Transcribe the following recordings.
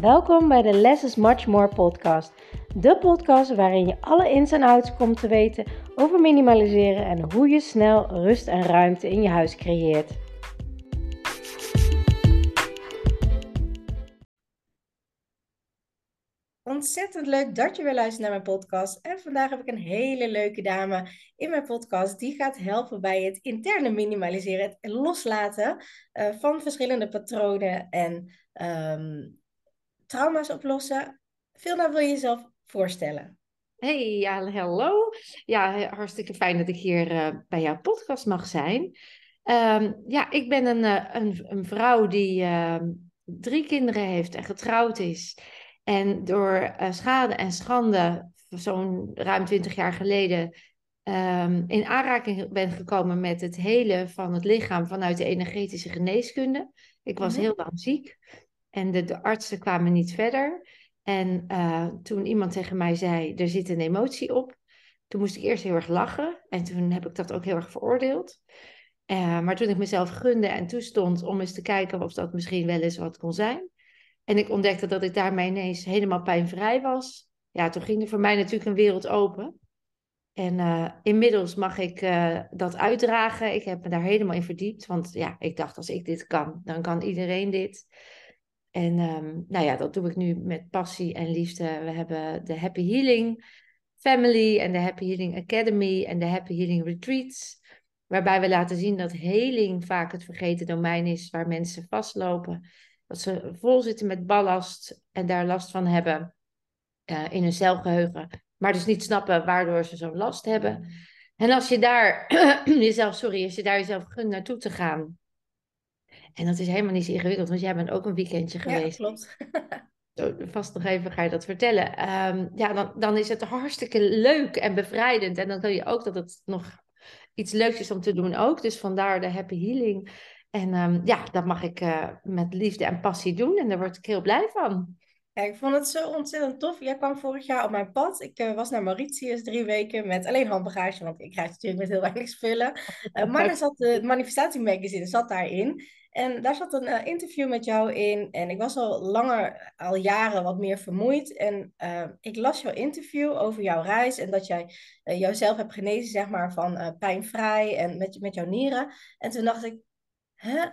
Welkom bij de Less is Much More podcast. De podcast waarin je alle ins en outs komt te weten over minimaliseren en hoe je snel rust en ruimte in je huis creëert. Ontzettend leuk dat je weer luistert naar mijn podcast. En vandaag heb ik een hele leuke dame in mijn podcast die gaat helpen bij het interne minimaliseren, het loslaten uh, van verschillende patronen en um, trauma's oplossen. Vilna, wil je jezelf voorstellen? Hey, ja, hallo. Ja, hartstikke fijn dat ik hier uh, bij jouw podcast mag zijn. Um, ja, ik ben een, uh, een, een, vrouw die uh, drie kinderen heeft en getrouwd is. En door eh, schade en schande, zo'n ruim twintig jaar geleden, um, in aanraking ben gekomen met het hele van het lichaam vanuit de energetische geneeskunde. Ik was mm -hmm. heel lang ziek. En de, de artsen kwamen niet verder. En uh, toen iemand tegen mij zei, er zit een emotie op. Toen moest ik eerst heel erg lachen. En toen heb ik dat ook heel erg veroordeeld. Uh, maar toen ik mezelf gunde en toestond om eens te kijken of dat misschien wel eens wat kon zijn. En ik ontdekte dat ik daarmee ineens helemaal pijnvrij was. Ja, toen ging er voor mij natuurlijk een wereld open. En uh, inmiddels mag ik dat uitdragen. Ik heb me daar helemaal in verdiept. Want ja, ik dacht, als ik dit kan, dan kan iedereen dit. En um, nou ja, dat doe ik nu met passie en liefde. We hebben de Happy Healing Family en de Happy Healing Academy en de Happy Healing Retreats. Waarbij we laten zien dat heling vaak het vergeten domein is waar mensen vastlopen. Dat ze vol zitten met ballast en daar last van hebben uh, in hun zelfgeheugen. Maar dus niet snappen waardoor ze zo'n last hebben. En als je daar jezelf, sorry, als je daar jezelf gunt naartoe te gaan, en dat is helemaal niet zo ingewikkeld, want jij bent ook een weekendje geweest. Ja, klopt. Zo, vast nog even ga je dat vertellen. Um, ja, dan, dan is het hartstikke leuk en bevrijdend. En dan wil je ook dat het nog iets leuks is om te doen ook. Dus vandaar de happy healing. En um, ja, dat mag ik uh, met liefde en passie doen. En daar word ik heel blij van. Ja, ik vond het zo ontzettend tof. Jij kwam vorig jaar op mijn pad. Ik uh, was naar Mauritius drie weken met alleen handbagage, want ik reis natuurlijk met heel weinig spullen. Uh, maar er zat de manifestatie magazine zat daarin. En daar zat een uh, interview met jou in. En ik was al langer, al jaren wat meer vermoeid. En uh, ik las jouw interview over jouw reis. En dat jij uh, jouzelf hebt genezen, zeg maar, van pijnvrij en met, met jouw nieren. En toen dacht ik, hè?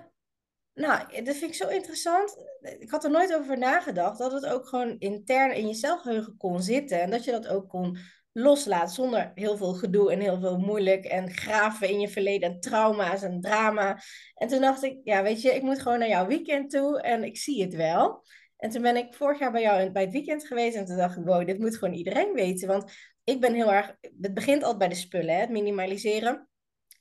Nou, dat vind ik zo interessant. Ik had er nooit over nagedacht dat het ook gewoon intern in je zelfgeheugen kon zitten. En dat je dat ook kon loslaat zonder heel veel gedoe en heel veel moeilijk en graven in je verleden en trauma's en drama. En toen dacht ik, ja, weet je, ik moet gewoon naar jouw weekend toe en ik zie het wel. En toen ben ik vorig jaar bij jou bij het weekend geweest en toen dacht ik, wow, dit moet gewoon iedereen weten. Want ik ben heel erg, het begint altijd bij de spullen, het minimaliseren.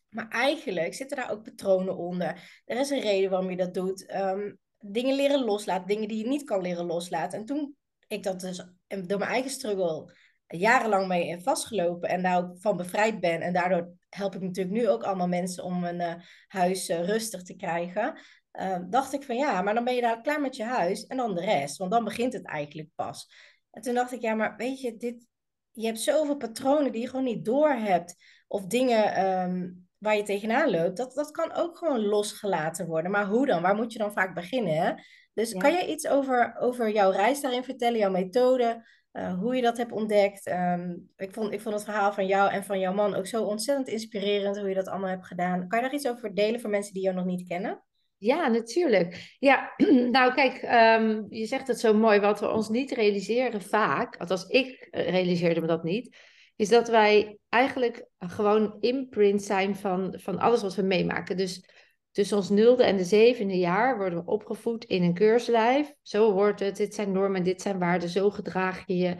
Maar eigenlijk zitten daar ook patronen onder. Er is een reden waarom je dat doet. Um, dingen leren loslaten, dingen die je niet kan leren loslaten. En toen ik dat dus door mijn eigen struggle jarenlang mee vastgelopen en daar ook van bevrijd ben. En daardoor help ik natuurlijk nu ook allemaal mensen om een uh, huis uh, rustig te krijgen. Uh, dacht ik van ja, maar dan ben je daar klaar met je huis en dan de rest. Want dan begint het eigenlijk pas. En toen dacht ik, ja, maar weet je, dit, je hebt zoveel patronen die je gewoon niet door hebt. Of dingen um, waar je tegenaan loopt. Dat, dat kan ook gewoon losgelaten worden. Maar hoe dan? Waar moet je dan vaak beginnen? Hè? Dus ja. kan je iets over, over jouw reis daarin vertellen, jouw methode? Uh, hoe je dat hebt ontdekt. Um, ik, vond, ik vond het verhaal van jou en van jouw man ook zo ontzettend inspirerend hoe je dat allemaal hebt gedaan. Kan je daar iets over delen voor mensen die jou nog niet kennen? Ja, natuurlijk. Ja, nou kijk, um, je zegt het zo mooi. Wat we ons niet realiseren vaak, althans ik realiseerde me dat niet, is dat wij eigenlijk gewoon imprint zijn van, van alles wat we meemaken. Dus tussen ons nulde en de zevende jaar worden we opgevoed in een keurslijf. Zo wordt het, dit zijn normen, dit zijn waarden, zo gedraag je je.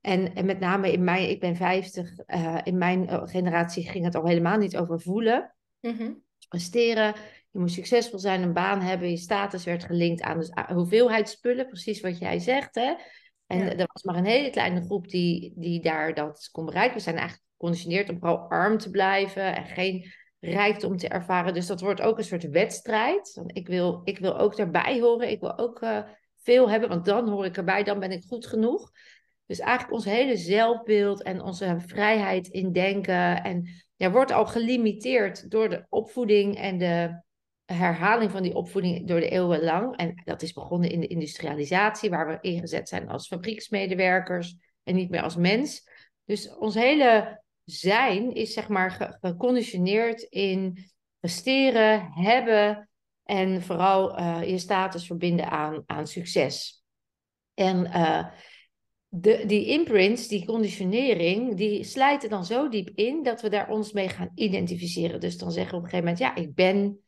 En, en met name in mijn, ik ben 50, uh, in mijn generatie ging het al helemaal niet over voelen. Mm-hmm. Presteren, je moet succesvol zijn, een baan hebben, je status werd gelinkt aan de hoeveelheid spullen, precies wat jij zegt. Hè? En ja. er was maar een hele kleine groep die, die daar dat kon bereiken. We zijn eigenlijk geconditioneerd om vooral arm te blijven en geen rijkdom te ervaren. Dus dat wordt ook een soort wedstrijd. Ik wil, ik wil ook daarbij horen. Ik wil ook uh, veel hebben, want dan hoor ik erbij, dan ben ik goed genoeg. Dus eigenlijk ons hele zelfbeeld en onze vrijheid in denken. En ja, wordt al gelimiteerd door de opvoeding en de herhaling van die opvoeding door de eeuwen lang. En dat is begonnen in de industrialisatie, waar we ingezet zijn als fabrieksmedewerkers en niet meer als mens. Dus ons hele zijn is zeg maar geconditioneerd in presteren, hebben en vooral uh, je status verbinden aan, aan succes. En uh, de, die imprints, die conditionering, die slijten dan zo diep in dat we daar ons mee gaan identificeren. Dus dan zeggen we op een gegeven moment, ja, ik ben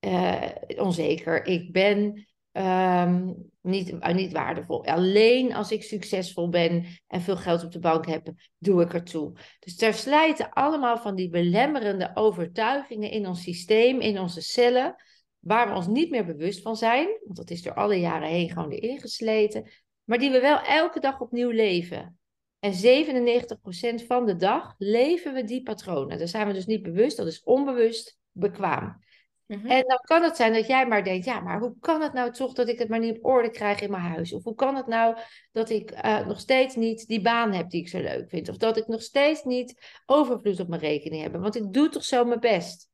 uh, onzeker, ik ben um, niet, niet waardevol. Alleen als ik succesvol ben en veel geld op de bank heb, doe ik ertoe. Dus daar slijten allemaal van die belemmerende overtuigingen in ons systeem, in onze cellen, waar we ons niet meer bewust van zijn, want dat is door alle jaren heen gewoon erin gesleten, maar die we wel elke dag opnieuw leven. En 97% van de dag leven we die patronen. Daar zijn we dus niet bewust, dat is onbewust bekwaam. Mhm. En dan kan het zijn dat jij maar denkt, ja, maar hoe kan het nou toch dat ik het maar niet op orde krijg in mijn huis? Of hoe kan het nou dat ik uh, nog steeds niet die baan heb die ik zo leuk vind? Of dat ik nog steeds niet overvloed op mijn rekening heb? Want ik doe toch zo mijn best.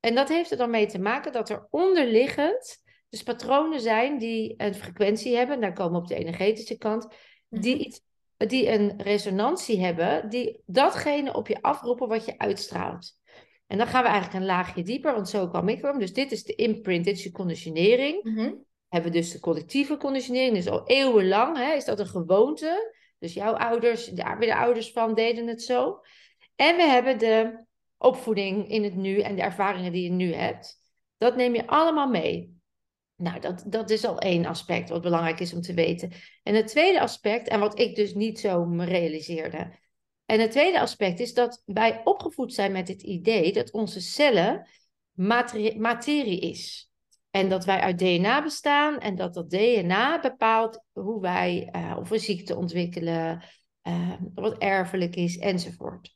En dat heeft er dan mee te maken dat er onderliggend dus patronen zijn die een frequentie hebben, daar komen we op de energetische kant, die, mhm. iets, die een resonantie hebben, die datgene op je afroepen wat je uitstraalt. En dan gaan we eigenlijk een laagje dieper, want zo kwam ik erom. Dus dit is de imprint, dit is je conditionering. Mm Hebben we dus de collectieve conditionering, dus al eeuwenlang hè, is dat een gewoonte. Dus jouw ouders, daar weer de ouders van, deden het zo. En we hebben de opvoeding in het nu en de ervaringen die je nu hebt. Dat neem je allemaal mee. Nou, dat, dat is al één aspect wat belangrijk is om te weten. En het tweede aspect, en wat ik dus niet zo me realiseerde, en het tweede aspect is dat wij opgevoed zijn met het idee dat onze cellen materie, is. En dat wij uit DNA bestaan en dat dat DNA bepaalt hoe wij uh, of een ziekte ontwikkelen, uh, wat erfelijk is enzovoort.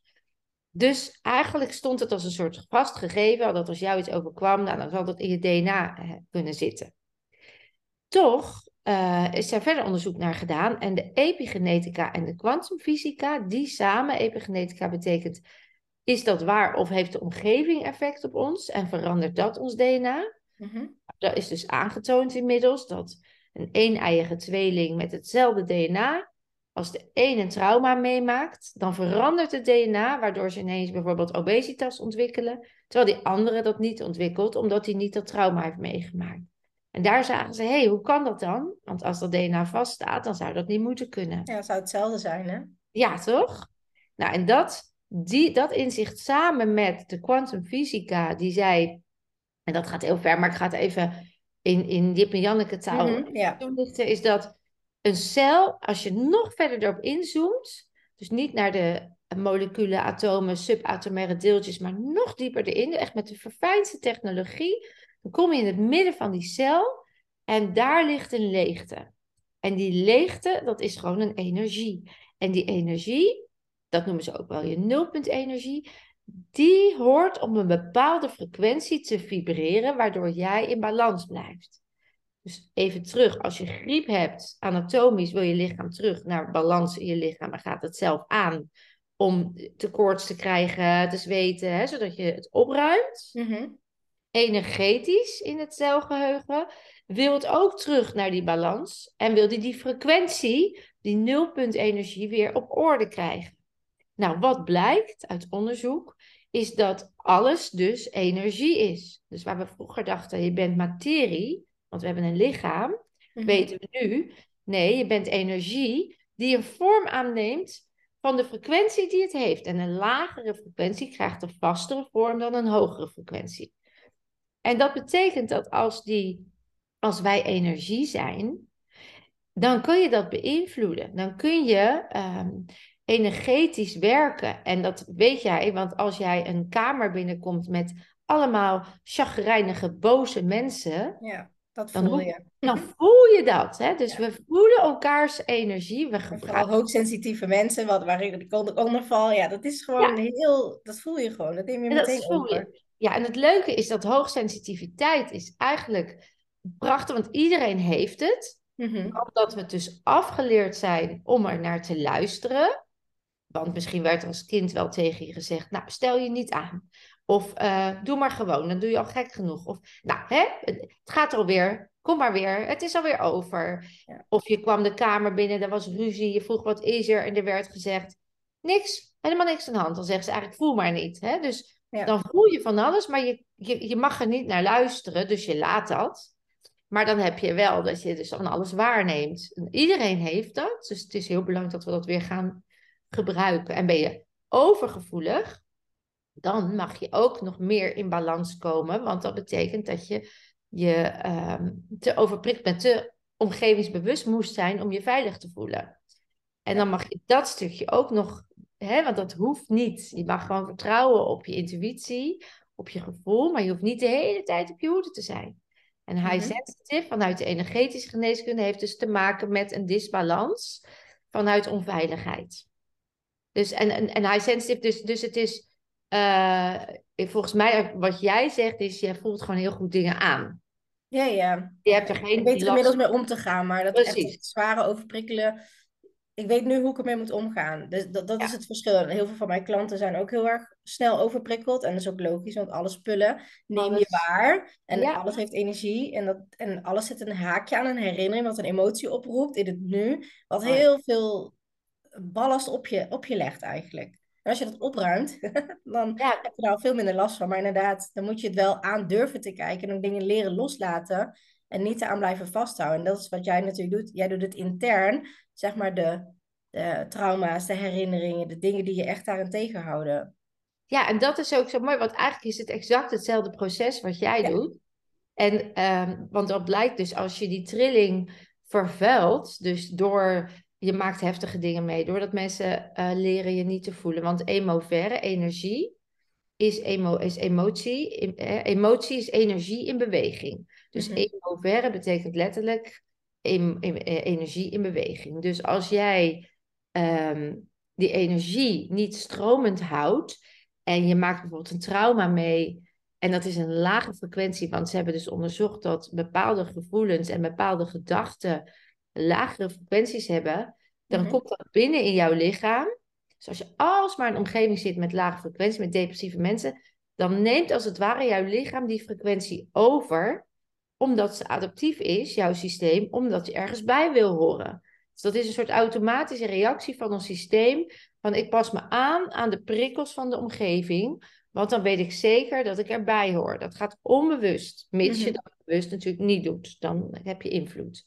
Dus eigenlijk stond het als een soort vastgegeven, dat als jou iets overkwam, nou, dan zal dat in je DNA uh, kunnen zitten. Toch uh, is er verder onderzoek naar gedaan. En de epigenetica en de kwantumfysica, die samen, epigenetica betekent, is dat waar of heeft de omgeving effect op ons en verandert dat ons DNA? Mm Dat is dus aangetoond inmiddels dat een een-eiige tweeling met hetzelfde DNA, als de een een trauma meemaakt, dan verandert het DNA, waardoor ze ineens bijvoorbeeld obesitas ontwikkelen, terwijl die andere dat niet ontwikkelt, omdat hij niet dat trauma heeft meegemaakt. En daar zagen ze, hé, hey, hoe kan dat dan? Want als dat DNA vaststaat, dan zou dat niet moeten kunnen. Ja, zou hetzelfde zijn, hè? Ja, toch? Nou, en dat, die, dat inzicht samen met de kwantumfysica, die zei, en dat gaat heel ver, maar ik ga het even in, in Jip en Janneke taal mm -hmm, ja. is dat een cel, als je nog verder erop inzoomt, dus niet naar de moleculen, atomen, subatomaire deeltjes, maar nog dieper erin, echt met de verfijnste technologie, dan kom je in het midden van die cel en daar ligt een leegte. En die leegte, dat is gewoon een energie. En die energie, dat noemen ze ook wel je nulpunt-energie, die hoort op een bepaalde frequentie te vibreren, waardoor jij in balans blijft. Dus even terug, als je griep hebt, anatomisch wil je lichaam terug naar balans in je lichaam en gaat het zelf aan om tekorts te krijgen, te zweten, hè, zodat je het opruimt. Mm energetisch in het celgeheugen, wil het ook terug naar die balans en wil die die frequentie, die nulpunt energie, weer op orde krijgen. Nou, wat blijkt uit onderzoek, is dat alles dus energie is. Dus waar we vroeger dachten, je bent materie, want we hebben een lichaam, mhm. weten we nu, nee, je bent energie die een vorm aanneemt van de frequentie die het heeft. En een lagere frequentie krijgt een vastere vorm dan een hogere frequentie. En dat betekent dat als, die, als wij energie zijn, dan kun je dat beïnvloeden. Dan kun je ehm, energetisch werken. En dat weet jij, want als jij een kamer binnenkomt met allemaal chagrijnige, boze mensen. Ja, dat voel je. Dan voel je dat. Hè? Dus we voelen elkaars energie. We gebruiken... hoogsensitieve mensen, wat, waar ik onder val. Ja, dat is gewoon heel... Dat voel je gewoon. Dat neem je meteen over. Ja, en het leuke is dat hoogsensitiviteit is eigenlijk prachtig, want iedereen heeft het. Mm Omdat we dus afgeleerd zijn om er naar te luisteren. Want misschien werd als kind wel tegen je gezegd, nou stel je niet aan. Of eh, doe maar gewoon, dan doe je al gek genoeg. Of nou, hè, het gaat alweer, kom maar weer, het is alweer over. Ja. Of je kwam de kamer binnen, er was ruzie, je vroeg wat is er en er werd gezegd, niks, helemaal niks aan de hand. Dan zeggen ze eigenlijk voel maar niet. Hè? Dus Ja. dan voel je van alles, maar je, je, je mag er niet naar luisteren, dus je laat dat. Maar dan heb je wel dat je dus van alles waarneemt. En iedereen heeft dat, dus het is heel belangrijk dat we dat weer gaan gebruiken. En ben je overgevoelig, dan mag je ook nog meer in balans komen, want dat betekent dat je je ehm, te overprikt bent, te omgevingsbewust moest zijn om je veilig te voelen. En dan mag je dat stukje ook nog, hè, want dat hoeft niet. Je mag gewoon vertrouwen op je intuïtie, op je gevoel, maar je hoeft niet de hele tijd op je hoede te zijn. En high Mhm. sensitive vanuit de energetische geneeskunde heeft dus te maken met een disbalans vanuit onveiligheid. Dus en, en, en high sensitive, dus, dus het is, eh, volgens mij, wat jij zegt, is je voelt gewoon heel goed dingen aan. Ja, ja. Je hebt er geen Ik weet er inmiddels mee om te gaan, maar dat Precies. echt zware overprikkelen. Ik weet nu hoe ik ermee moet omgaan. Dus dat, dat is het verschil. En heel veel van mijn klanten zijn ook heel erg snel overprikkeld. En dat is ook logisch, want alle spullen neem je waar. En Ja. alles heeft energie. En, dat, en alles zit een haakje aan een herinnering, wat een emotie oproept in het nu. Wat heel veel ballast op je, op je legt eigenlijk. En als je dat opruimt, dan Ja, heb je daar al veel minder last van. Maar inderdaad, dan moet je het wel aan durven te kijken en ook dingen leren loslaten en niet aan blijven vasthouden. En dat is wat jij natuurlijk doet. Jij doet het intern, zeg maar de, de trauma's, de herinneringen, de dingen die je echt daarin tegenhouden. Ja, en dat is ook zo mooi, want eigenlijk is het exact hetzelfde proces wat jij Ja. doet. En, ehm, want dat blijkt dus als je die trilling vervuilt, dus door, je maakt heftige dingen mee, doordat mensen eh, leren je niet te voelen. Want emovere, energie, is, emo, is emotie, eh, emotie is energie in beweging. Dus emovere betekent letterlijk em- eh, energie in beweging. Dus als jij ehm, die energie niet stromend houdt en je maakt bijvoorbeeld een trauma mee en dat is een lage frequentie, want ze hebben dus onderzocht dat bepaalde gevoelens en bepaalde gedachten lagere frequenties hebben, dan Mhm. komt dat binnen in jouw lichaam. Dus als je alsmaar in een omgeving zit met lage frequentie, met depressieve mensen, dan neemt als het ware jouw lichaam die frequentie over, omdat ze adaptief is, jouw systeem, omdat je ergens bij wil horen. Dus dat is een soort automatische reactie van ons systeem, van ik pas me aan aan de prikkels van de omgeving, want dan weet ik zeker dat ik erbij hoor. Dat gaat onbewust, mits je Mhm. dat bewust natuurlijk niet doet. Dan heb je invloed.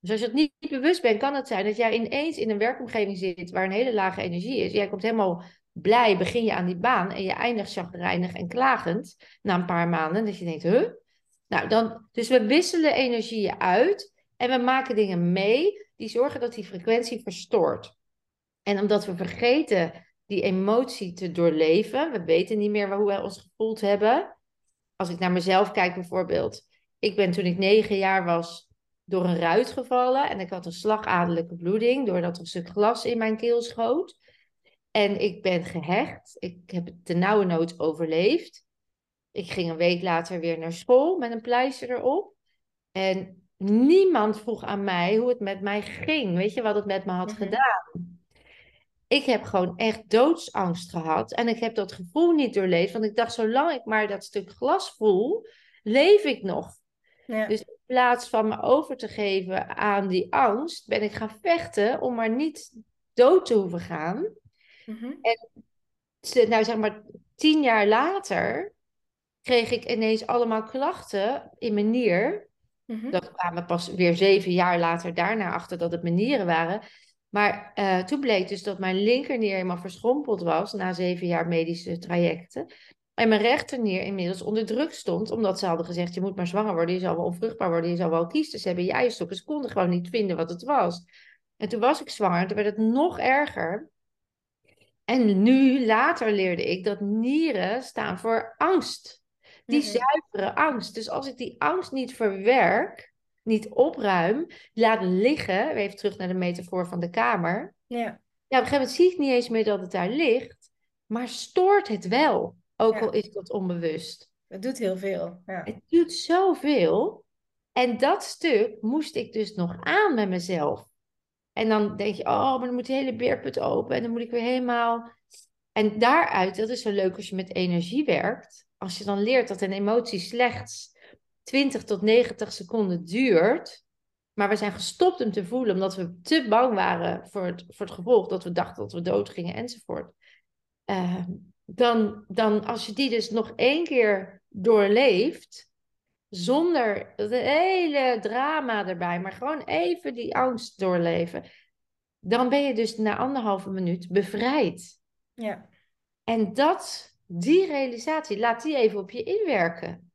Dus als je het niet niet bewust bent, kan het zijn dat jij ineens in een werkomgeving zit waar een hele lage energie is. Jij komt helemaal blij, begin je aan die baan en je eindigt chagrijnig en klagend na een paar maanden. Dat je denkt, huh? Nou, dan, dus we wisselen energieën uit en we maken dingen mee die zorgen dat die frequentie verstoort. En omdat we vergeten die emotie te doorleven, we weten niet meer hoe wij ons gevoeld hebben. Als ik naar mezelf kijk bijvoorbeeld, ik ben toen ik negen jaar was door een ruit gevallen en ik had een slagadelijke bloeding doordat er een stuk glas in mijn keel schoot. En ik ben gehecht. Ik heb het de nauwe nood overleefd. Ik ging een week later weer naar school met een pleister erop. En niemand vroeg aan mij hoe het met mij ging. Weet je wat het met me had Mhm. gedaan? Ik heb gewoon echt doodsangst gehad. En ik heb dat gevoel niet doorleefd. Want ik dacht, zolang ik maar dat stuk glas voel, leef ik nog. Ja. Dus in plaats van me over te geven aan die angst, ben ik gaan vechten om maar niet dood te hoeven gaan. Mhm. Ze- Nou, zeg maar, tien jaar later kreeg ik ineens allemaal klachten in mijn nier. Mhm. Dat kwamen pas weer zeven jaar later daarna achter dat het mijn nieren waren. Maar eh, toen bleek dus dat mijn linkernier helemaal verschrompeld was na zeven jaar medische trajecten. En mijn rechternier inmiddels onder druk stond, omdat ze hadden gezegd: je moet maar zwanger worden, je zal wel onvruchtbaar worden, je zal wel kiesters hebben je eierstokken. Ze konden gewoon niet vinden wat het was. En toen was ik zwanger en toen werd het nog erger. En nu, later leerde ik dat nieren staan voor angst. Die Mhm. zuivere angst. Dus als ik die angst niet verwerk, niet opruim, laat liggen, even terug naar de metafoor van de kamer. Ja. Ja, op een gegeven moment zie ik niet eens meer dat het daar ligt, maar stoort het wel. Ook Ja. al is dat onbewust. Het doet heel veel. Ja. Het doet zoveel. En dat stuk moest ik dus nog aan met mezelf. En dan denk je, oh, maar dan moet de hele beerput open. En dan moet ik weer helemaal En daaruit, dat is zo leuk als je met energie werkt. Als je dan leert dat een emotie slechts 20 tot 90 seconden duurt. Maar we zijn gestopt hem te voelen omdat we te bang waren voor het, voor het gevolg. Dat we dachten dat we dood gingen enzovoort. Uh, dan, dan als je die dus nog één keer doorleeft. Zonder het hele drama erbij. Maar gewoon even die angst doorleven. Dan ben je dus na anderhalve minuut bevrijd. Ja. En dat, die realisatie, laat die even op je inwerken.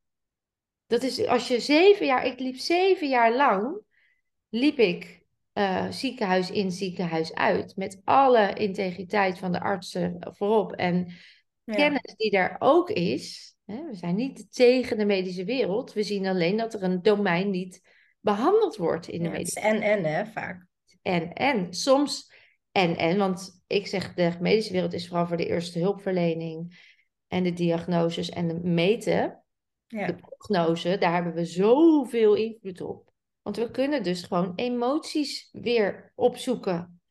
Dat is als je zeven jaar, ik liep zeven jaar lang, liep ik uh, ziekenhuis in, ziekenhuis uit. Met alle integriteit van de artsen voorop en kennis die er ook is. Hè, we zijn niet tegen de medische wereld. We zien alleen dat er een domein niet behandeld wordt in de ja, medische wereld. En en, hè, vaak. En en. Soms en en, want ik zeg de medische wereld is vooral voor de eerste hulpverlening en de diagnoses en de meten. Ja. De prognose, daar hebben we zoveel invloed op. Want we kunnen dus gewoon emoties weer opzoeken.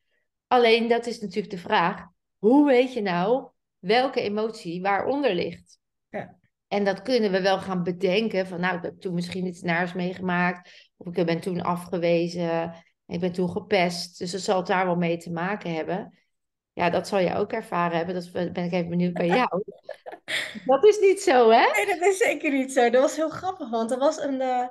Alleen dat is natuurlijk de vraag: hoe weet je nou welke emotie waaronder ligt? Ja. En dat kunnen we wel gaan bedenken van nou, ik heb toen misschien iets naars meegemaakt. Of ik ben toen afgewezen. Ik ben toen gepest. Dus dat zal het daar wel mee te maken hebben. Ja, dat zal je ook ervaren hebben. Dat ben ik even benieuwd bij jou. dat is niet zo, hè? Nee, dat is zeker niet zo. Dat was heel grappig, want er was een, uh,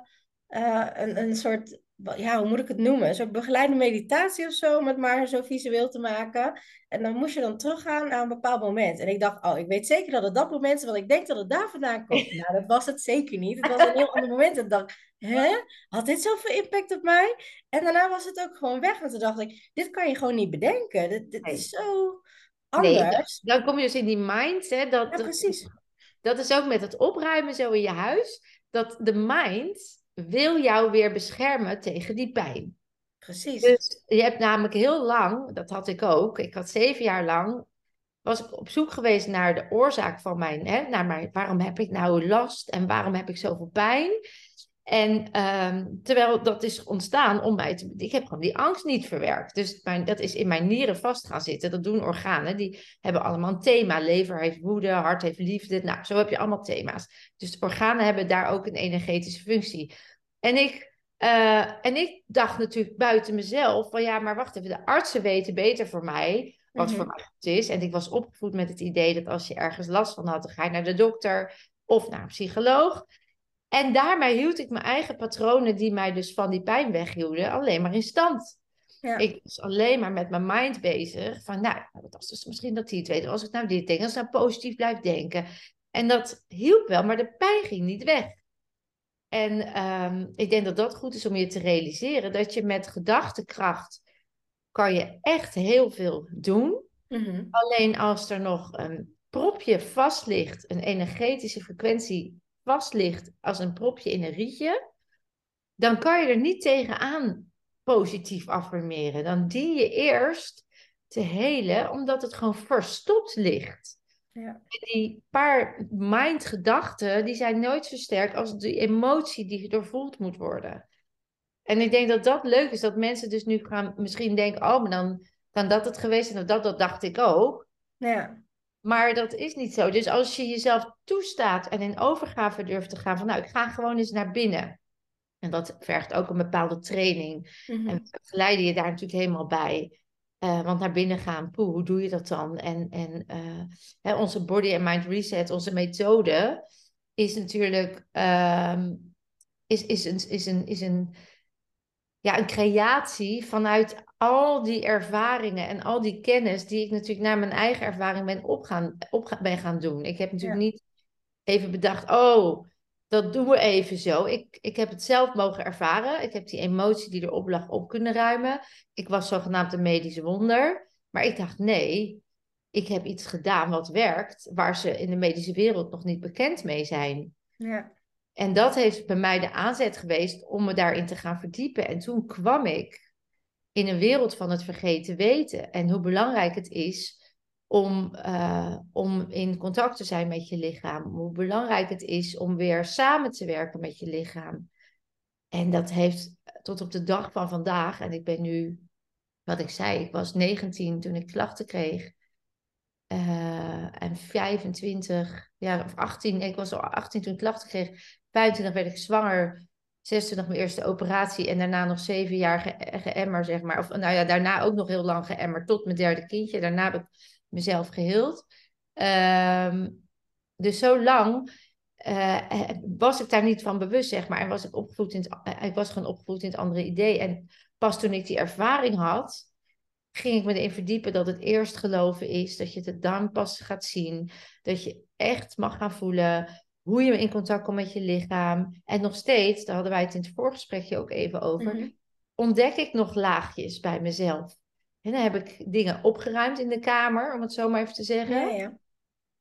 een, een soort ja, hoe moet ik het noemen? Een soort begeleide meditatie of zo, om het maar zo visueel te maken. En dan moest je dan teruggaan naar een bepaald moment. En ik dacht, oh, ik weet zeker dat het dat moment is, want ik denk dat het daar vandaan komt. Nou, dat was het zeker niet. Het was een heel ander moment. En dacht, hè? Had dit zoveel impact op mij? En daarna was het ook gewoon weg. En toen dacht ik, dit kan je gewoon niet bedenken. Dit, dit is zo anders. dan kom je dus in die mind, hè. Dat, ja, precies. Dat, dat is ook met het opruimen zo in je huis. Dat de mind wil jou weer beschermen tegen die pijn. Precies. Dus je hebt namelijk heel lang, dat had ik ook, ik had zeven jaar lang, was ik op zoek geweest naar de oorzaak van mijn, hè, naar mijn, waarom heb ik nou last en waarom heb ik zoveel pijn? En ehm, terwijl dat is ontstaan om mij te. Ik heb gewoon die angst niet verwerkt. Dus mijn, dat is in mijn nieren vast gaan zitten. Dat doen organen. Die hebben allemaal een thema. Lever heeft woede, hart heeft liefde. Nou, zo heb je allemaal thema's. Dus organen hebben daar ook een energetische functie. En ik, uh, en ik dacht natuurlijk buiten mezelf: van ja, maar wacht even. De artsen weten beter voor mij wat mhm. voor mij goed is. En ik was opgevoed met het idee dat als je ergens last van had, dan ga je naar de dokter of naar een psycholoog. En daarmee hield ik mijn eigen patronen, die mij dus van die pijn weghielden, alleen maar in stand. Ja. Ik was alleen maar met mijn mind bezig. Van, nou, wat was dus misschien dat hij het weet. Als ik nou dit denk, als ik nou positief blijf denken. En dat hielp wel, maar de pijn ging niet weg. En um, ik denk dat dat goed is om je te realiseren. Dat je met gedachtekracht kan je echt heel veel doen. Mm Alleen als er nog een propje vast ligt, een energetische frequentie vast ligt als een propje in een rietje, dan kan je er niet tegenaan positief affirmeren. Dan dien je eerst te helen, omdat het gewoon verstopt ligt. Ja. Die paar mind-gedachten, die zijn nooit zo sterk als de emotie die doorvoeld moet worden. En ik denk dat dat leuk is, dat mensen dus nu gaan misschien denken, oh, maar dan kan dat het geweest zijn, of dat, dat dacht ik ook. Ja. Maar dat is niet zo. Dus als je jezelf toestaat en in overgave durft te gaan van nou, ik ga gewoon eens naar binnen. En dat vergt ook een bepaalde training. Mm -hmm. En we geleiden je daar natuurlijk helemaal bij. Uh, want naar binnen gaan, poeh, hoe doe je dat dan? En, en uh, hè, onze body and mind reset, onze methode, is natuurlijk uh, is, is een, is een, is een, ja, een creatie vanuit al die ervaringen en al die kennis die ik natuurlijk naar mijn eigen ervaring ben, opgaan, op ben gaan doen. Ik heb natuurlijk niet even bedacht, oh, dat doen we even zo. Ik, ik heb het zelf mogen ervaren. Ik heb die emotie die erop lag op kunnen ruimen. Ik was zogenaamd een medische wonder. Maar ik dacht, nee, ik heb iets gedaan wat werkt, waar ze in de medische wereld nog niet bekend mee zijn. Ja. En dat heeft bij mij de aanzet geweest om me daarin te gaan verdiepen. En toen kwam ik in een wereld van het vergeten weten. En hoe belangrijk het is om, uh, om in contact te zijn met je lichaam. Hoe belangrijk het is om weer samen te werken met je lichaam. En dat heeft tot op de dag van vandaag, en ik ben nu, wat ik zei, ik was 19 toen ik klachten kreeg. eh, en 25, ja, of 18, ik was al 18 toen ik klachten kreeg. 25 werd ik zwanger. 26 mijn eerste operatie en daarna nog zeven jaar ge zeg maar. Of nou ja, daarna ook nog heel lang geëmmer tot mijn derde kindje. Daarna heb ik mezelf geheeld. Ehm, dus zo lang uh, was ik daar niet van bewust, zeg maar. En was ik opgevoed in het, uh, ik was gewoon opgevoed in het andere idee. En pas toen ik die ervaring had, ging ik me erin verdiepen dat het eerst geloven is. Dat je het dan pas gaat zien. Dat je echt mag gaan voelen hoe je in contact komt met je lichaam. En nog steeds, daar hadden wij het in het voorgesprekje ook even over, mhm. ontdek ik nog laagjes bij mezelf. En dan heb ik dingen opgeruimd in de kamer, om het zo maar even te zeggen. Ja, ja.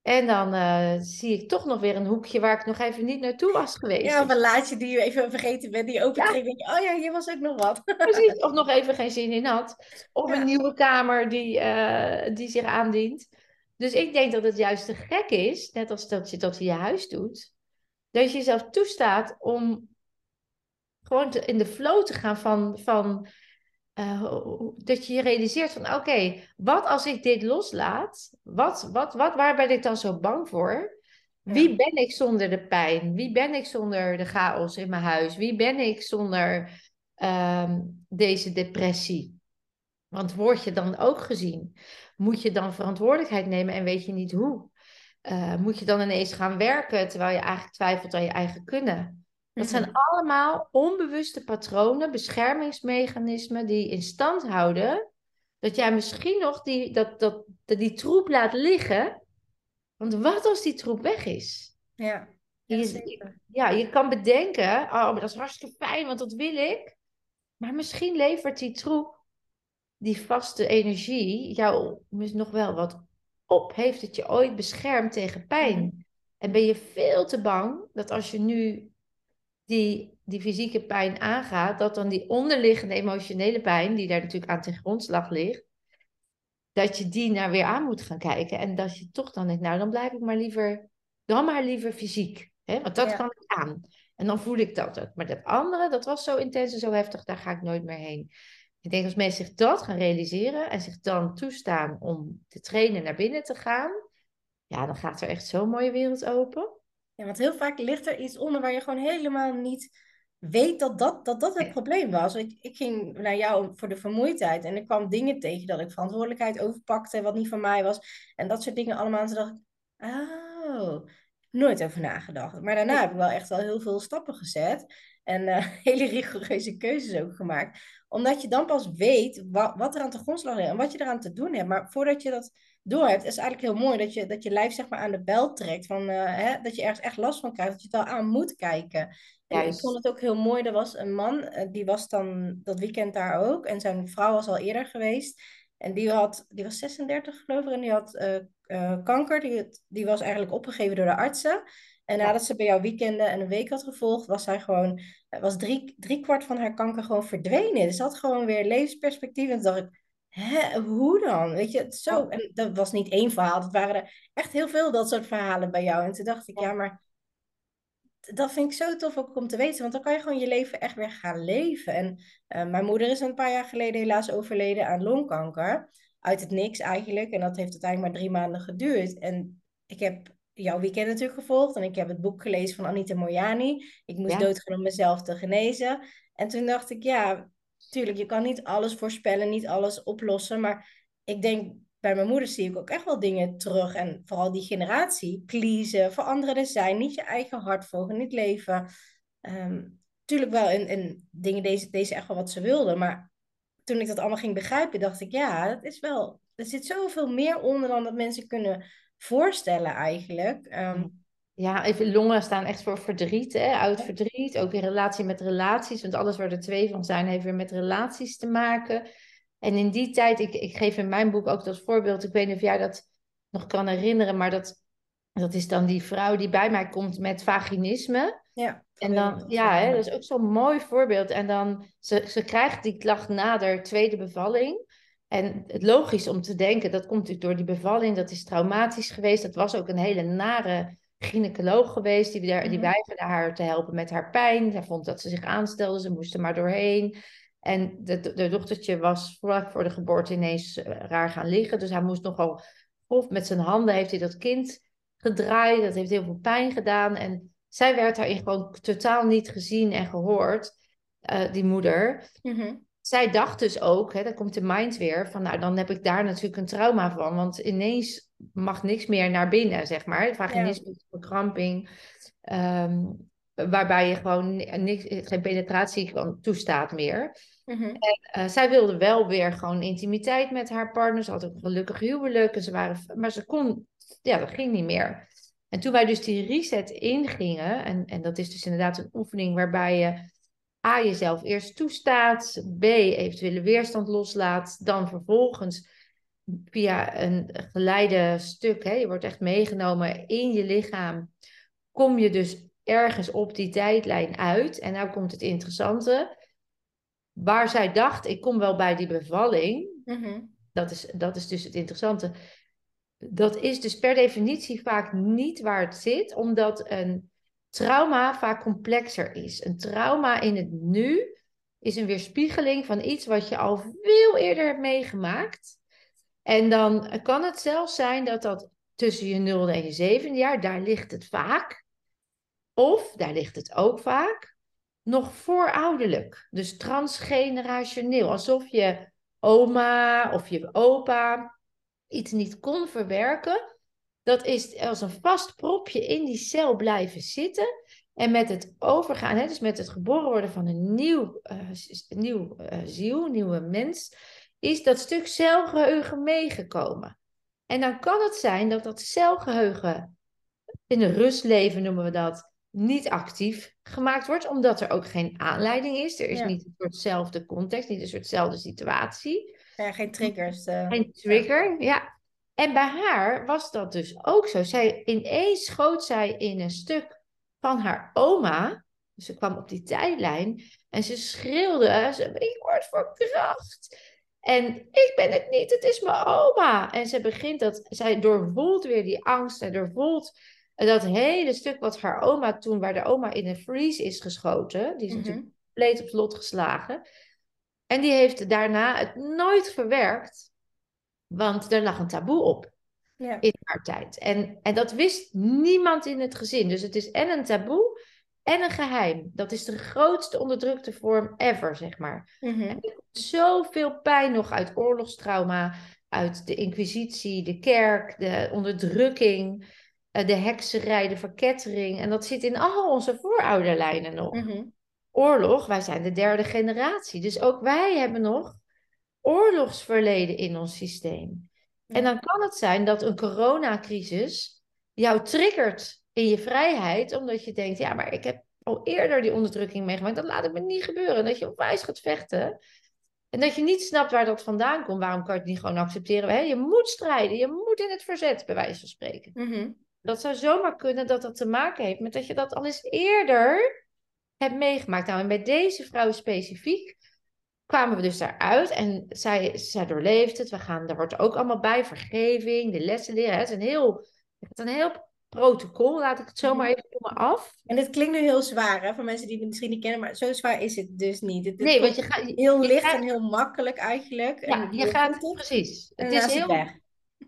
En dan uh, zie ik toch nog weer een hoekje waar ik nog even niet naartoe was geweest. Ja, of een laadje die je even vergeten bent, die open ja. denk je, oh ja, hier was ook nog wat. Precies, of nog even geen zin in had. Of een nieuwe kamer die, uh, die zich aandient. Dus ik denk dat het juist te gek is, net als dat je dat in je huis doet, dat je jezelf toestaat om gewoon in de flow te gaan van, van uh, dat je je realiseert van oké, wat als ik dit loslaat? Wat, wat, wat, waar ben ik dan zo bang voor? Wie ben ik zonder de pijn? Wie ben ik zonder de chaos in mijn huis? Wie ben ik zonder uh, deze depressie? Want word je dan ook gezien? Moet je dan verantwoordelijkheid nemen en weet je niet hoe? Uh, moet je dan ineens gaan werken terwijl je eigenlijk twijfelt aan je eigen kunnen? Dat zijn mhm. allemaal onbewuste patronen, beschermingsmechanismen die in stand houden dat jij misschien nog die, dat, dat, dat die troep laat liggen. Want wat als die troep weg is? Ja, je, ja, je kan bedenken, oh, dat is hartstikke fijn, want dat wil ik. Maar misschien levert die troep die vaste energie jou nog wel wat op. Heeft het je ooit beschermd tegen pijn? Mhm. En ben je veel te bang dat als je nu die, die fysieke pijn aangaat, dat dan die onderliggende emotionele pijn, die daar natuurlijk aan ten grondslag ligt, dat je die naar weer aan moet gaan kijken. En dat je toch dan denkt, nou dan blijf ik maar liever, dan maar liever fysiek. Hè? Want dat kan ik aan. En dan voel ik dat ook. Maar dat andere, dat was zo intens en zo heftig, daar ga ik nooit meer heen. Ik denk als mensen zich dat gaan realiseren en zich dan toestaan om te trainen naar binnen te gaan, ja, dan gaat er echt zo'n mooie wereld open. Ja, want heel vaak ligt er iets onder waar je gewoon helemaal niet weet dat dat, dat, dat het probleem was. Ik, ik ging naar jou voor de vermoeidheid en ik kwam dingen tegen dat ik verantwoordelijkheid overpakte wat niet van mij was. En dat soort dingen allemaal. En toen dacht ik, oh, nooit over nagedacht. Maar daarna heb ik wel echt wel heel veel stappen gezet. En uh, hele rigoureuze keuzes ook gemaakt. Omdat je dan pas weet wat, wat er aan de grondslag ligt en wat je eraan te doen hebt. Maar voordat je dat door hebt, is eigenlijk heel mooi dat je, dat je lijf zeg maar aan de bel trekt. Van, uh, hè, dat je ergens echt last van krijgt, dat je het al aan moet kijken. En ik vond het ook heel mooi. Er was een man, uh, die was dan dat weekend daar ook. En zijn vrouw was al eerder geweest. En die, had, die was 36 geloof ik. En die had kanker. Die, die was eigenlijk opgegeven door de artsen. En nadat ze bij jou weekenden en een week had gevolgd, was zij gewoon, was drie, drie kwart van haar kanker gewoon verdwenen. Dus had gewoon weer levensperspectief. En toen dacht ik, hè, hoe dan? Weet je, zo. En dat was niet één verhaal, dat waren er echt heel veel dat soort verhalen bij jou. En toen dacht ik, ja, maar dat vind ik zo tof ook om te weten, want dan kan je gewoon je leven echt weer gaan leven. En uh, mijn moeder is een paar jaar geleden helaas overleden aan longkanker. Uit het niks eigenlijk. En dat heeft uiteindelijk maar drie maanden geduurd. En ik heb jouw weekend natuurlijk gevolgd. En ik heb het boek gelezen van Anita Mojani. Ik moest ja. doodgaan om mezelf te genezen. En toen dacht ik, ja, tuurlijk, je kan niet alles voorspellen, niet alles oplossen. Maar ik denk, bij mijn moeder zie ik ook echt wel dingen terug. En vooral die generatie, pleasen, veranderen zijn, niet je eigen hart volgen, niet leven. Um, tuurlijk wel in, in dingen deze, deze echt wel wat ze wilden. Maar toen ik dat allemaal ging begrijpen, dacht ik, ja, dat is wel... Er zit zoveel meer onder dan dat mensen kunnen voorstellen eigenlijk. Ehm, ja, even longen staan echt voor verdriet, hè? oud verdriet. Ook in relatie met relaties, want alles waar er twee van zijn, heeft weer met relaties te maken. En in die tijd, ik, ik geef in mijn boek ook dat voorbeeld, ik weet niet of jij dat nog kan herinneren, maar dat, dat is dan die vrouw die bij mij komt met vaginisme. Ja. En dan, ja, hè, dat is ook zo'n mooi voorbeeld. En dan, ze, ze krijgt die klacht na de tweede bevalling. En het logisch om te denken, dat komt natuurlijk door die bevalling, dat is traumatisch geweest. Dat was ook een hele nare gynaecoloog geweest, die, die mhm. weigerde haar te helpen met haar pijn. Zij vond dat ze zich aanstelde, ze moest er maar doorheen. En de, de dochtertje was vlak voor de geboorte ineens eh, raar gaan liggen, dus hij moest nogal Of met zijn handen heeft hij dat kind gedraaid. Dat heeft heel veel pijn gedaan. En zij werd daarin gewoon totaal niet gezien en gehoord, uh, die moeder. Mhm. Zij dacht dus ook, hè, dan komt de mind weer, van nou dan heb ik daar natuurlijk een trauma van. Want ineens mag niks meer naar binnen, zeg maar. Vaginisme, ja. verkramping. Um, waarbij je gewoon niks, geen penetratie toestaat meer. Mhm. En uh, zij wilde wel weer gewoon intimiteit met haar partner. Ze had ook een gelukkig huwelijk. En ze waren, maar ze kon, ja, dat ging niet meer. En toen wij dus die reset ingingen, en, en dat is dus inderdaad een oefening waarbij je A, jezelf eerst toestaat, B, eventuele weerstand loslaat, dan vervolgens via een geleide stuk, hè, je wordt echt meegenomen in je lichaam, kom je dus ergens op die tijdlijn uit. En nou komt het interessante. Waar zij dacht, ik kom wel bij die bevalling. Mhm. dat, is, dat is dus het interessante. Dat is dus per definitie vaak niet waar het zit, omdat een trauma vaak complexer is. Een trauma in het nu is een weerspiegeling van iets wat je al veel eerder hebt meegemaakt. En dan kan het zelfs zijn dat dat tussen je 0 en je 7 jaar, daar ligt het vaak. Of, daar ligt het ook vaak, nog voorouderlijk. Dus transgenerationeel. Alsof je oma of je opa iets niet kon verwerken. Dat is als een vast propje in die cel blijven zitten. En met het overgaan, hè, dus met het geboren worden van een nieuw, uh, nieuw uh, ziel, nieuwe mens, is dat stuk celgeheugen meegekomen. En dan kan het zijn dat dat celgeheugen in een rustleven noemen we dat, niet actief gemaakt wordt, omdat er ook geen aanleiding is. Er is niet een soortzelfde context, niet een soortzelfde situatie. Ja, geen triggers. Uh, geen trigger, ja. En bij haar was dat dus ook zo. Zij, ineens schoot zij in een stuk van haar oma. Dus ze kwam op die tijdlijn en ze schreeuwde: ze, Ik word verkracht. En ik ben het niet, het is mijn oma. En ze begint dat, zij doorvoelt weer die angst en doorvoelt dat hele stuk wat haar oma toen, waar de oma in een freeze is geschoten, die is Mhm. natuurlijk compleet op het lot geslagen. En die heeft daarna het nooit verwerkt, want er lag een taboe op Ja. in haar tijd. En, en dat wist niemand in het gezin. Dus het is en een taboe en een geheim. Dat is de grootste onderdrukte vorm ever, zeg maar. Mhm. Er komt zoveel pijn nog uit oorlogstrauma, uit de inquisitie, de kerk, de onderdrukking, eh, de hekserij, de verkettering. En dat zit in al onze voorouderlijnen nog. Mhm. Oorlog, wij zijn de derde generatie. Dus ook wij hebben nog oorlogsverleden in ons systeem. En dan kan het zijn dat een coronacrisis jou triggert in je vrijheid, omdat je denkt, ja, maar ik heb al eerder die onderdrukking meegemaakt, dat laat ik me niet gebeuren. Dat je onwijs gaat vechten. En dat je niet snapt waar dat vandaan komt. Waarom kan je het niet gewoon accepteren? Hè? Je moet strijden, je moet in het verzet, bij wijze van spreken. Mhm. Dat zou zomaar kunnen dat dat te maken heeft met dat je dat al eens eerder hebt meegemaakt. Nou, en bij deze vrouw specifiek kwamen we dus daaruit en zij, zij doorleeft het. We gaan, er wordt ook allemaal bij vergeving, de lessen leren. Het is een heel, het is een heel protocol, laat ik het zomaar even noemen af. En dit klinkt nu heel zwaar, hè, voor mensen die het misschien niet kennen, maar zo zwaar is het dus niet. Het, het Nee, want je gaat... heel je licht gaat- en heel makkelijk eigenlijk. Ja, en je gaat... het, Precies. Het is heel... weg.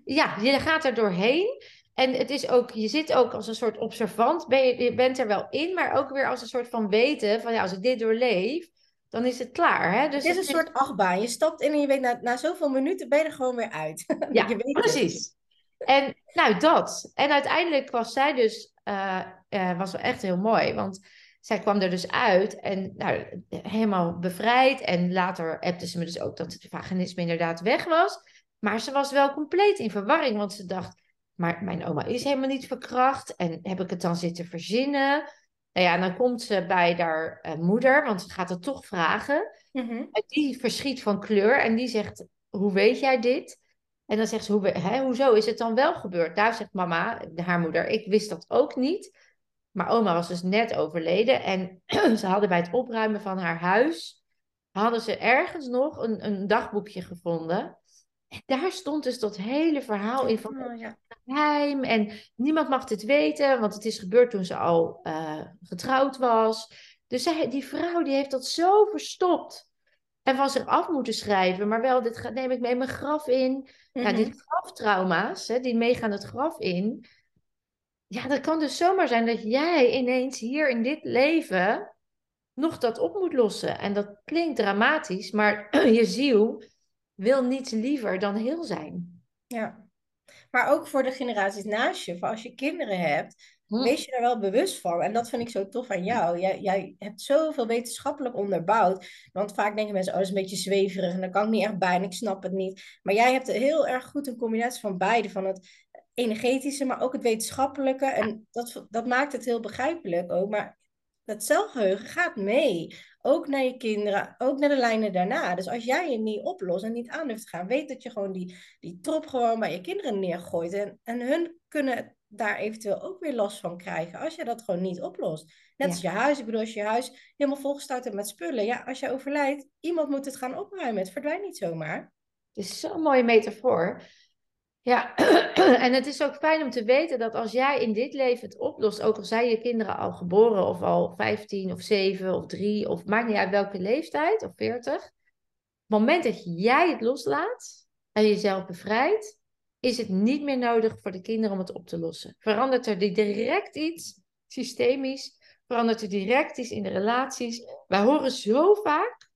Ja, je gaat er doorheen. En het is ook, je zit ook als een soort observant. Ben je, je bent er wel in, maar ook weer als een soort van weten van ja, als ik dit doorleef, dan is het klaar. Hè? Dus Het is een soort achtbaan. Je stapt in en je weet na, na zoveel minuten ben je er gewoon weer uit. Ja, je weet het. precies. En nou, dat. En uiteindelijk was zij dus, eh eh, was wel echt heel mooi, want zij kwam er dus uit en nou, helemaal bevrijd. En later appte ze me dus ook dat het vaginisme inderdaad weg was. Maar ze was wel compleet in verwarring, want ze dacht, maar mijn oma is helemaal niet verkracht. En heb ik het dan zitten verzinnen? Nou ja, en dan komt ze bij haar eh, moeder, want ze gaat het toch vragen. Mhm. En die verschiet van kleur en die zegt, hoe weet jij dit? En dan zegt ze, hoe, hè, hoezo is het dan wel gebeurd? Daar zegt mama, haar moeder, ik wist dat ook niet. Maar oma was dus net overleden en ze hadden bij het opruimen van haar huis, hadden ze ergens nog een, een dagboekje gevonden. En daar stond dus dat hele verhaal in van Oh, ja. geheim en niemand mag dit weten, want het is gebeurd toen ze al eh, getrouwd was. Dus zij, die vrouw die heeft dat zo verstopt. en van zich af moeten schrijven. Maar wel, dit neem ik mee mijn graf in. Nou, die Mhm. graftrauma's, hè, die meegaan het graf in. Ja, dat kan dus zomaar zijn dat jij ineens hier in dit leven nog dat op moet lossen. En dat klinkt dramatisch, maar je ziel wil niets liever dan heel zijn. Ja. Maar ook voor de generaties naast je, voor als je kinderen hebt, Hm. wees je daar wel bewust van. En dat vind ik zo tof aan jou. Jij, jij hebt zoveel wetenschappelijk onderbouwd. Want vaak denken mensen, oh, dat is een beetje zweverig en daar kan ik niet echt bij en ik snap het niet. Maar jij hebt heel erg goed een combinatie van beide. Van het energetische, maar ook het wetenschappelijke. En dat, dat maakt het heel begrijpelijk ook. Maar dat celgeheugen gaat mee. Ook naar je kinderen, ook naar de lijnen daarna. Dus als jij je niet oplost en niet aan durft te gaan, weet dat je gewoon die, die trop gewoon bij je kinderen neergooit. En, en hun kunnen daar eventueel ook weer last van krijgen als je dat gewoon niet oplost. Net Ja. als je huis. Ik bedoel, als je je huis helemaal volgestouwd hebt met spullen. Ja, als je overlijdt, iemand moet het gaan opruimen. Het verdwijnt niet zomaar. Het is zo'n mooie metafoor. Ja, en het is ook fijn om te weten dat als jij in dit leven het oplost, ook al zijn je kinderen al geboren of al 15 of 7 of 3 of maakt niet uit welke leeftijd of 40. Op het moment dat jij het loslaat en jezelf bevrijdt, is het niet meer nodig voor de kinderen om het op te lossen. Verandert er direct iets systemisch, verandert er direct iets in de relaties. Wij horen zo vaak,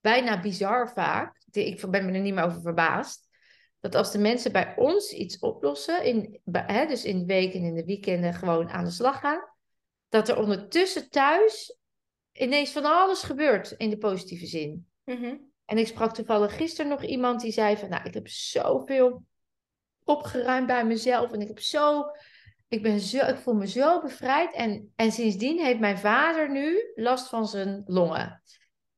bijna bizar vaak, ik ben me er niet meer over verbaasd, dat als de mensen bij ons iets oplossen, in, hè, dus in de week en in de weekenden gewoon aan de slag gaan, dat er ondertussen thuis ineens van alles gebeurt in de positieve zin. Mhm. En ik sprak toevallig gisteren nog iemand die zei van, nou, ik heb zoveel opgeruimd bij mezelf en ik heb zo, ik ben zo, ik voel me zo bevrijd. En, en sindsdien heeft mijn vader nu last van zijn longen.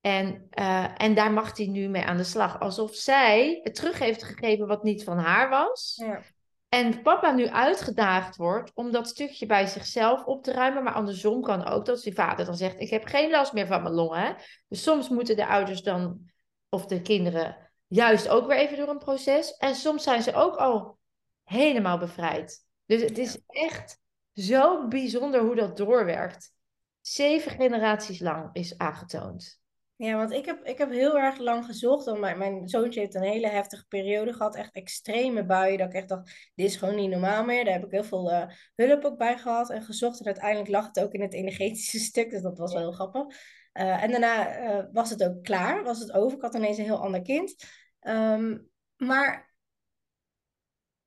En, eh, en daar mag hij nu mee aan de slag. Alsof zij het terug heeft gegeven wat niet van haar was. Ja. En papa nu uitgedaagd wordt om dat stukje bij zichzelf op te ruimen. Maar andersom kan ook dat die vader dan zegt: Ik heb geen last meer van mijn longen. Dus soms moeten de ouders dan, of de kinderen, juist ook weer even door een proces. En soms zijn ze ook al helemaal bevrijd. Dus het is echt zo bijzonder hoe dat doorwerkt. Zeven generaties lang is aangetoond. Ja, want ik heb, ik heb heel erg lang gezocht. Want mijn, mijn zoontje heeft een hele heftige periode gehad. Echt extreme buien. Dat ik echt dacht, dit is gewoon niet normaal meer. Daar heb ik heel veel eh, hulp ook bij gehad en gezocht. En uiteindelijk lag het ook in het energetische stuk. Dus dat was wel heel grappig. Eh, en daarna eh, was het ook klaar. Was het over. Ik had ineens een heel ander kind. Ehm, maar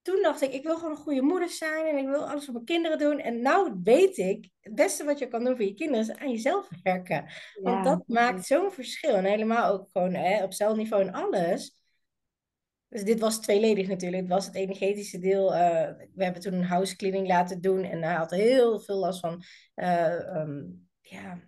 toen dacht ik, ik wil gewoon een goede moeder zijn. En ik wil alles voor mijn kinderen doen. En nou weet ik, het beste wat je kan doen voor je kinderen is aan jezelf werken. Want dat maakt zo'n verschil. En helemaal ook gewoon hè, op celniveau en alles. Dus dit was tweeledig natuurlijk. Het was het energetische deel. eh, we hebben toen een house cleaning laten doen. En hij had heel veel last van eh, ehm, ja,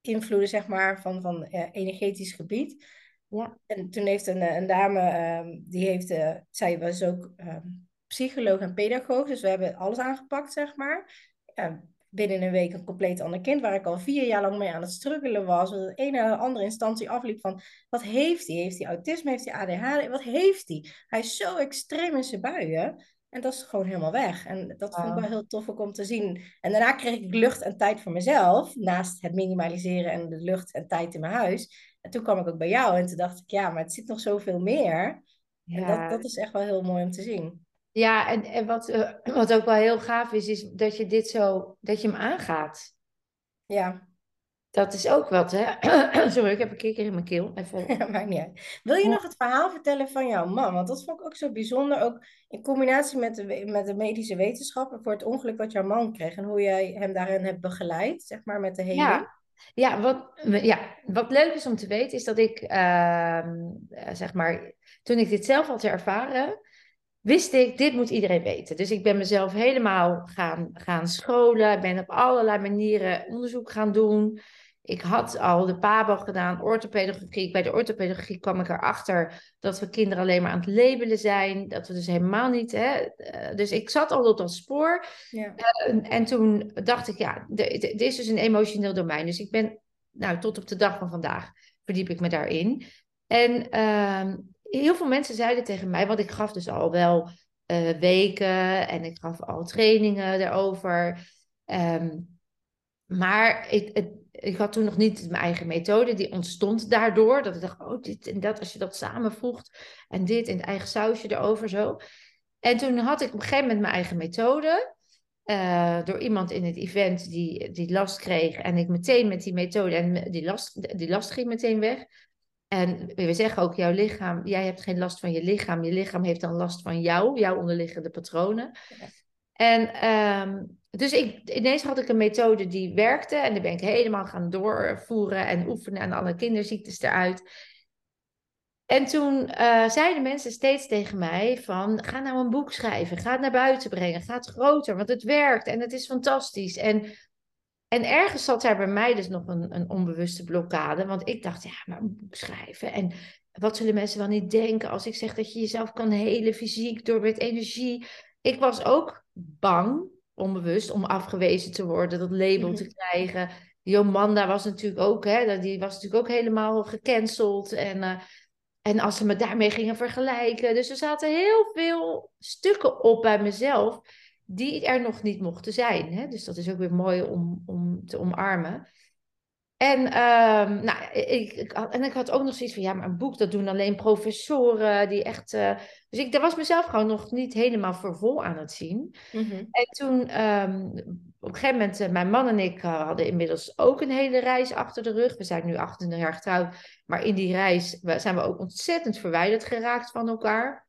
invloeden, zeg maar, van, van eh, energetisch gebied. Ja. En toen heeft een, een dame, ehm, die heeft, zij was ook ehm, psycholoog en pedagoog. Dus we hebben alles aangepakt, zeg maar. Ja, binnen een week een compleet ander kind, waar ik al vier jaar lang mee aan het struggelen was. Dat de ene andere instantie afliep van, wat heeft hij? Heeft hij autisme? Heeft hij ADHD? Wat heeft hij? Hij is zo extreem in zijn buien. En dat is gewoon helemaal weg. En dat vond ik wel heel tof ook om te zien. En daarna kreeg ik lucht en tijd voor mezelf. Naast het minimaliseren en de lucht en tijd in mijn huis. En toen kwam ik ook bij jou. En toen dacht ik, ja, maar het zit nog zoveel meer. En dat, dat is echt wel heel mooi om te zien. Ja, en, en wat, eh, wat ook wel heel gaaf is, is dat je dit zo, dat je hem aangaat. Ja, Dat is ook wat, hè? Sorry, ik heb een kikker in mijn keel. Even. maakt niet uit. Wil je nog het verhaal vertellen van jouw man? Want dat vond ik ook zo bijzonder. Ook in combinatie met de, met de medische wetenschappen voor het ongeluk wat jouw man kreeg. En hoe jij hem daarin hebt begeleid, zeg maar, met de. Ja, ja, wat, ja, wat leuk is om te weten is dat ik, ehm, eh, zeg maar, toen ik dit zelf had ervaren, wist ik, dit moet iedereen weten. Dus ik ben mezelf helemaal gaan, gaan scholen. Ben op allerlei manieren onderzoek gaan doen. Ik had al de PABO gedaan, orthopedagogiek. Bij de orthopedagogiek kwam ik erachter dat we kinderen alleen maar aan het labelen zijn. Dat we dus helemaal niet, hè. eh, Dus ik zat al op dat spoor. Ja. En, en toen dacht ik, ja, dit dit is dus een emotioneel domein. Dus ik ben, nou, tot op de dag van vandaag verdiep ik me daarin. En ehm, heel veel mensen zeiden tegen mij, want ik gaf dus al wel eh, weken en ik gaf al trainingen daarover. Ehm, maar ik, ik had toen nog niet mijn eigen methode. Die ontstond daardoor. Dat ik dacht, oh, dit en dat, als je dat samenvoegt. En dit en het eigen sausje erover zo. En toen had ik op een gegeven moment mijn eigen methode. Uh, door iemand in het event die, die last kreeg. En ik meteen met die methode. En die last, die last ging meteen weg. En we zeggen ook, jouw lichaam, jij hebt geen last van je lichaam. Je lichaam heeft dan last van jou, jouw onderliggende patronen. En um, dus ik, ineens had ik een methode die werkte. En die ben ik helemaal gaan doorvoeren en oefenen en alle kinderziektes eruit. En toen uh, zeiden mensen steeds tegen mij van, ga nou een boek schrijven, ga het naar buiten brengen, ga het groter, want het werkt en het is fantastisch. En, en ergens zat daar bij mij dus nog een, een onbewuste blokkade, want ik dacht, ja, maar een boek schrijven en wat zullen mensen wel niet denken als ik zeg dat je jezelf kan helen fysiek door met energie. Ik was ook bang, onbewust, om afgewezen te worden, dat label te mhm. krijgen. Jomanda was natuurlijk ook, hè, die was natuurlijk ook helemaal gecanceld en... Uh, en als ze me daarmee gingen vergelijken. Dus er zaten heel veel stukken op bij mezelf die er nog niet mochten zijn. Hè? Dus dat is ook weer mooi om, om te omarmen. En, um, nou, ik, ik, en ik had ook nog zoiets van, ja, maar een boek, dat doen alleen professoren die echt... Uh, dus ik daar was mezelf gewoon nog niet helemaal voor vol aan het zien. Mhm. En toen, um, op een gegeven moment, uh, mijn man en ik uh, hadden inmiddels ook een hele reis achter de rug. We zijn nu 28 jaar getrouwd, maar in die reis zijn we ook ontzettend verwijderd geraakt van elkaar.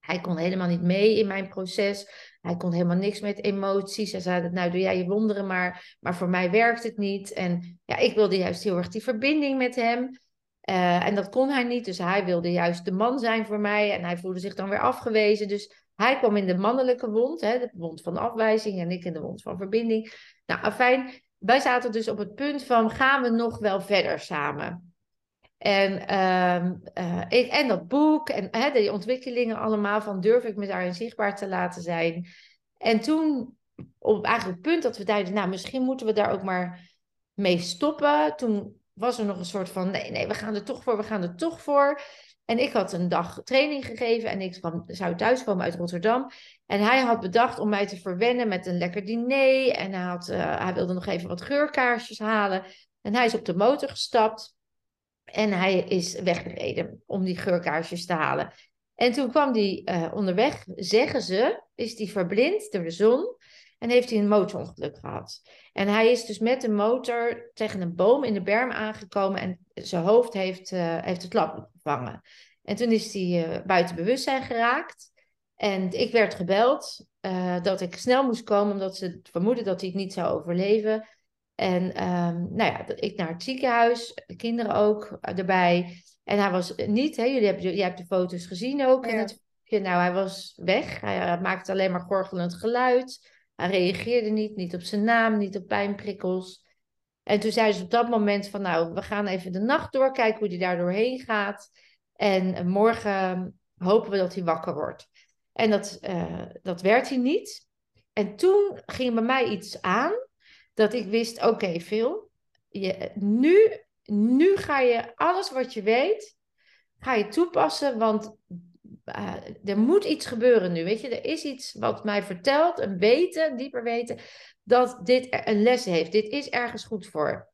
Hij kon helemaal niet mee in mijn proces. Hij kon helemaal niks met emoties. Hij zei, nou doe jij je wonderen maar, maar voor mij werkt het niet. En ja, ik wilde juist heel erg die verbinding met hem. Uh, en dat kon hij niet, dus hij wilde juist de man zijn voor mij. En hij voelde zich dan weer afgewezen. Dus hij kwam in de mannelijke wond, hè, de wond van afwijzing. En ik in de wond van verbinding. Nou, fijn. Wij zaten dus op het punt van, gaan we nog wel verder samen? En, ehm, eh, en dat boek en hè, die ontwikkelingen allemaal van durf ik me daarin zichtbaar te laten zijn. En toen, op eigenlijk het punt dat we dachten, nou misschien moeten we daar ook maar mee stoppen. Toen was er nog een soort van, nee, nee, we gaan er toch voor, we gaan er toch voor. En ik had een dag training gegeven en ik kwam, zou thuiskomen uit Rotterdam. En hij had bedacht om mij te verwennen met een lekker diner. En hij, had, uh, hij wilde nog even wat geurkaarsjes halen. En hij is op de motor gestapt. En hij is weggereden om die geurkaarsjes te halen. En toen kwam hij uh, onderweg, zeggen ze, is hij verblind door de zon en heeft hij een motorongeluk gehad. En hij is dus met de motor tegen een boom in de berm aangekomen en zijn hoofd heeft, uh, heeft het lap gevangen. En toen is hij uh, buiten bewustzijn geraakt. En ik werd gebeld dat ik snel moest komen, omdat ze vermoeden dat hij het niet zou overleven. En um, nou ja, ik naar het ziekenhuis, de kinderen ook erbij. En hij was niet, hè, jullie hebben, jij hebt de foto's gezien ook. En het, nou, hij was weg. Hij maakte alleen maar gorgelend geluid. Hij reageerde niet, niet op zijn naam, niet op pijnprikkels. En toen zeiden ze op dat moment van, nou, we gaan even de nacht door, kijken hoe hij daar doorheen gaat. En morgen hopen we dat hij wakker wordt. En dat, uh, dat werd hij niet. En toen ging bij mij iets aan dat ik wist, oké okay, Phil, je, nu, nu ga je alles wat je weet, ga je toepassen, want uh, er moet iets gebeuren nu, weet je. Er is iets wat mij vertelt, een weten, dieper weten, dat dit een les heeft. Dit is ergens goed voor.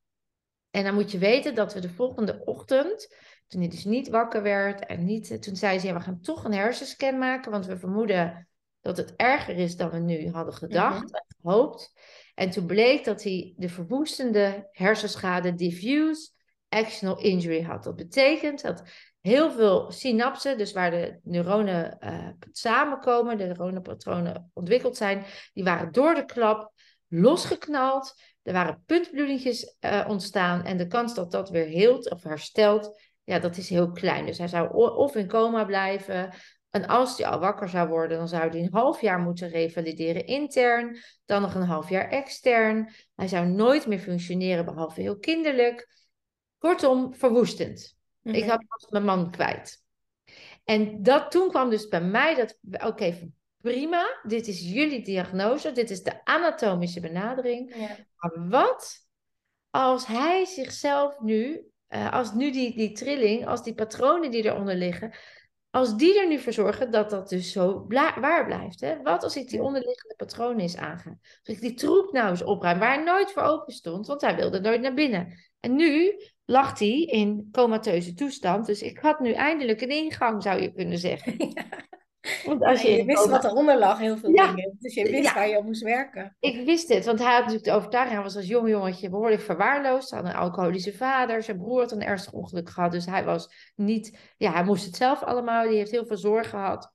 En dan moet je weten dat we de volgende ochtend, toen hij dus niet wakker werd en niet, toen zei ze, ja, we gaan toch een hersenscan maken, want we vermoeden dat het erger is dan we nu hadden gedacht mhm. en gehoopt. En toen bleek dat hij de verwoestende hersenschade diffuse actional injury had. Dat betekent dat heel veel synapsen, dus waar de neuronen uh, samenkomen, de neuronenpatronen ontwikkeld zijn, die waren door de klap losgeknald. Er waren puntbloedingjes uh, ontstaan en de kans dat dat weer heelt of herstelt, ja, dat is heel klein. Dus hij zou of in coma blijven, en als hij al wakker zou worden, dan zou hij een half jaar moeten revalideren intern, dan nog een half jaar extern. Hij zou nooit meer functioneren, behalve heel kinderlijk. Kortom, verwoestend. Ik mhm. had mijn man kwijt. En dat, toen kwam dus bij mij dat, oké, prima, dit is jullie diagnose, dit is de anatomische benadering. Ja. Maar wat als hij zichzelf nu, uh, als nu die, die trilling, als die patronen die eronder liggen, als die er nu voor zorgen dat dat dus zo waar blijft. Hè? Wat als ik die onderliggende patronen eens aanga? Als ik die troep nou eens opruim, waar hij nooit voor open stond, want hij wilde nooit naar binnen. En nu lag hij in comateuze toestand, dus ik had nu eindelijk een ingang, zou je kunnen zeggen. Want als je, je wist wat eronder lag, heel veel dingen. Dus je wist waar je op moest werken. Ik wist het, want hij had natuurlijk de overtuiging. Hij was als jong jongetje behoorlijk verwaarloosd. Hij had een alcoholische vader. Zijn broer had een ernstig ongeluk gehad. Dus hij was niet... Ja, hij moest het zelf allemaal. Die heeft heel veel zorg gehad.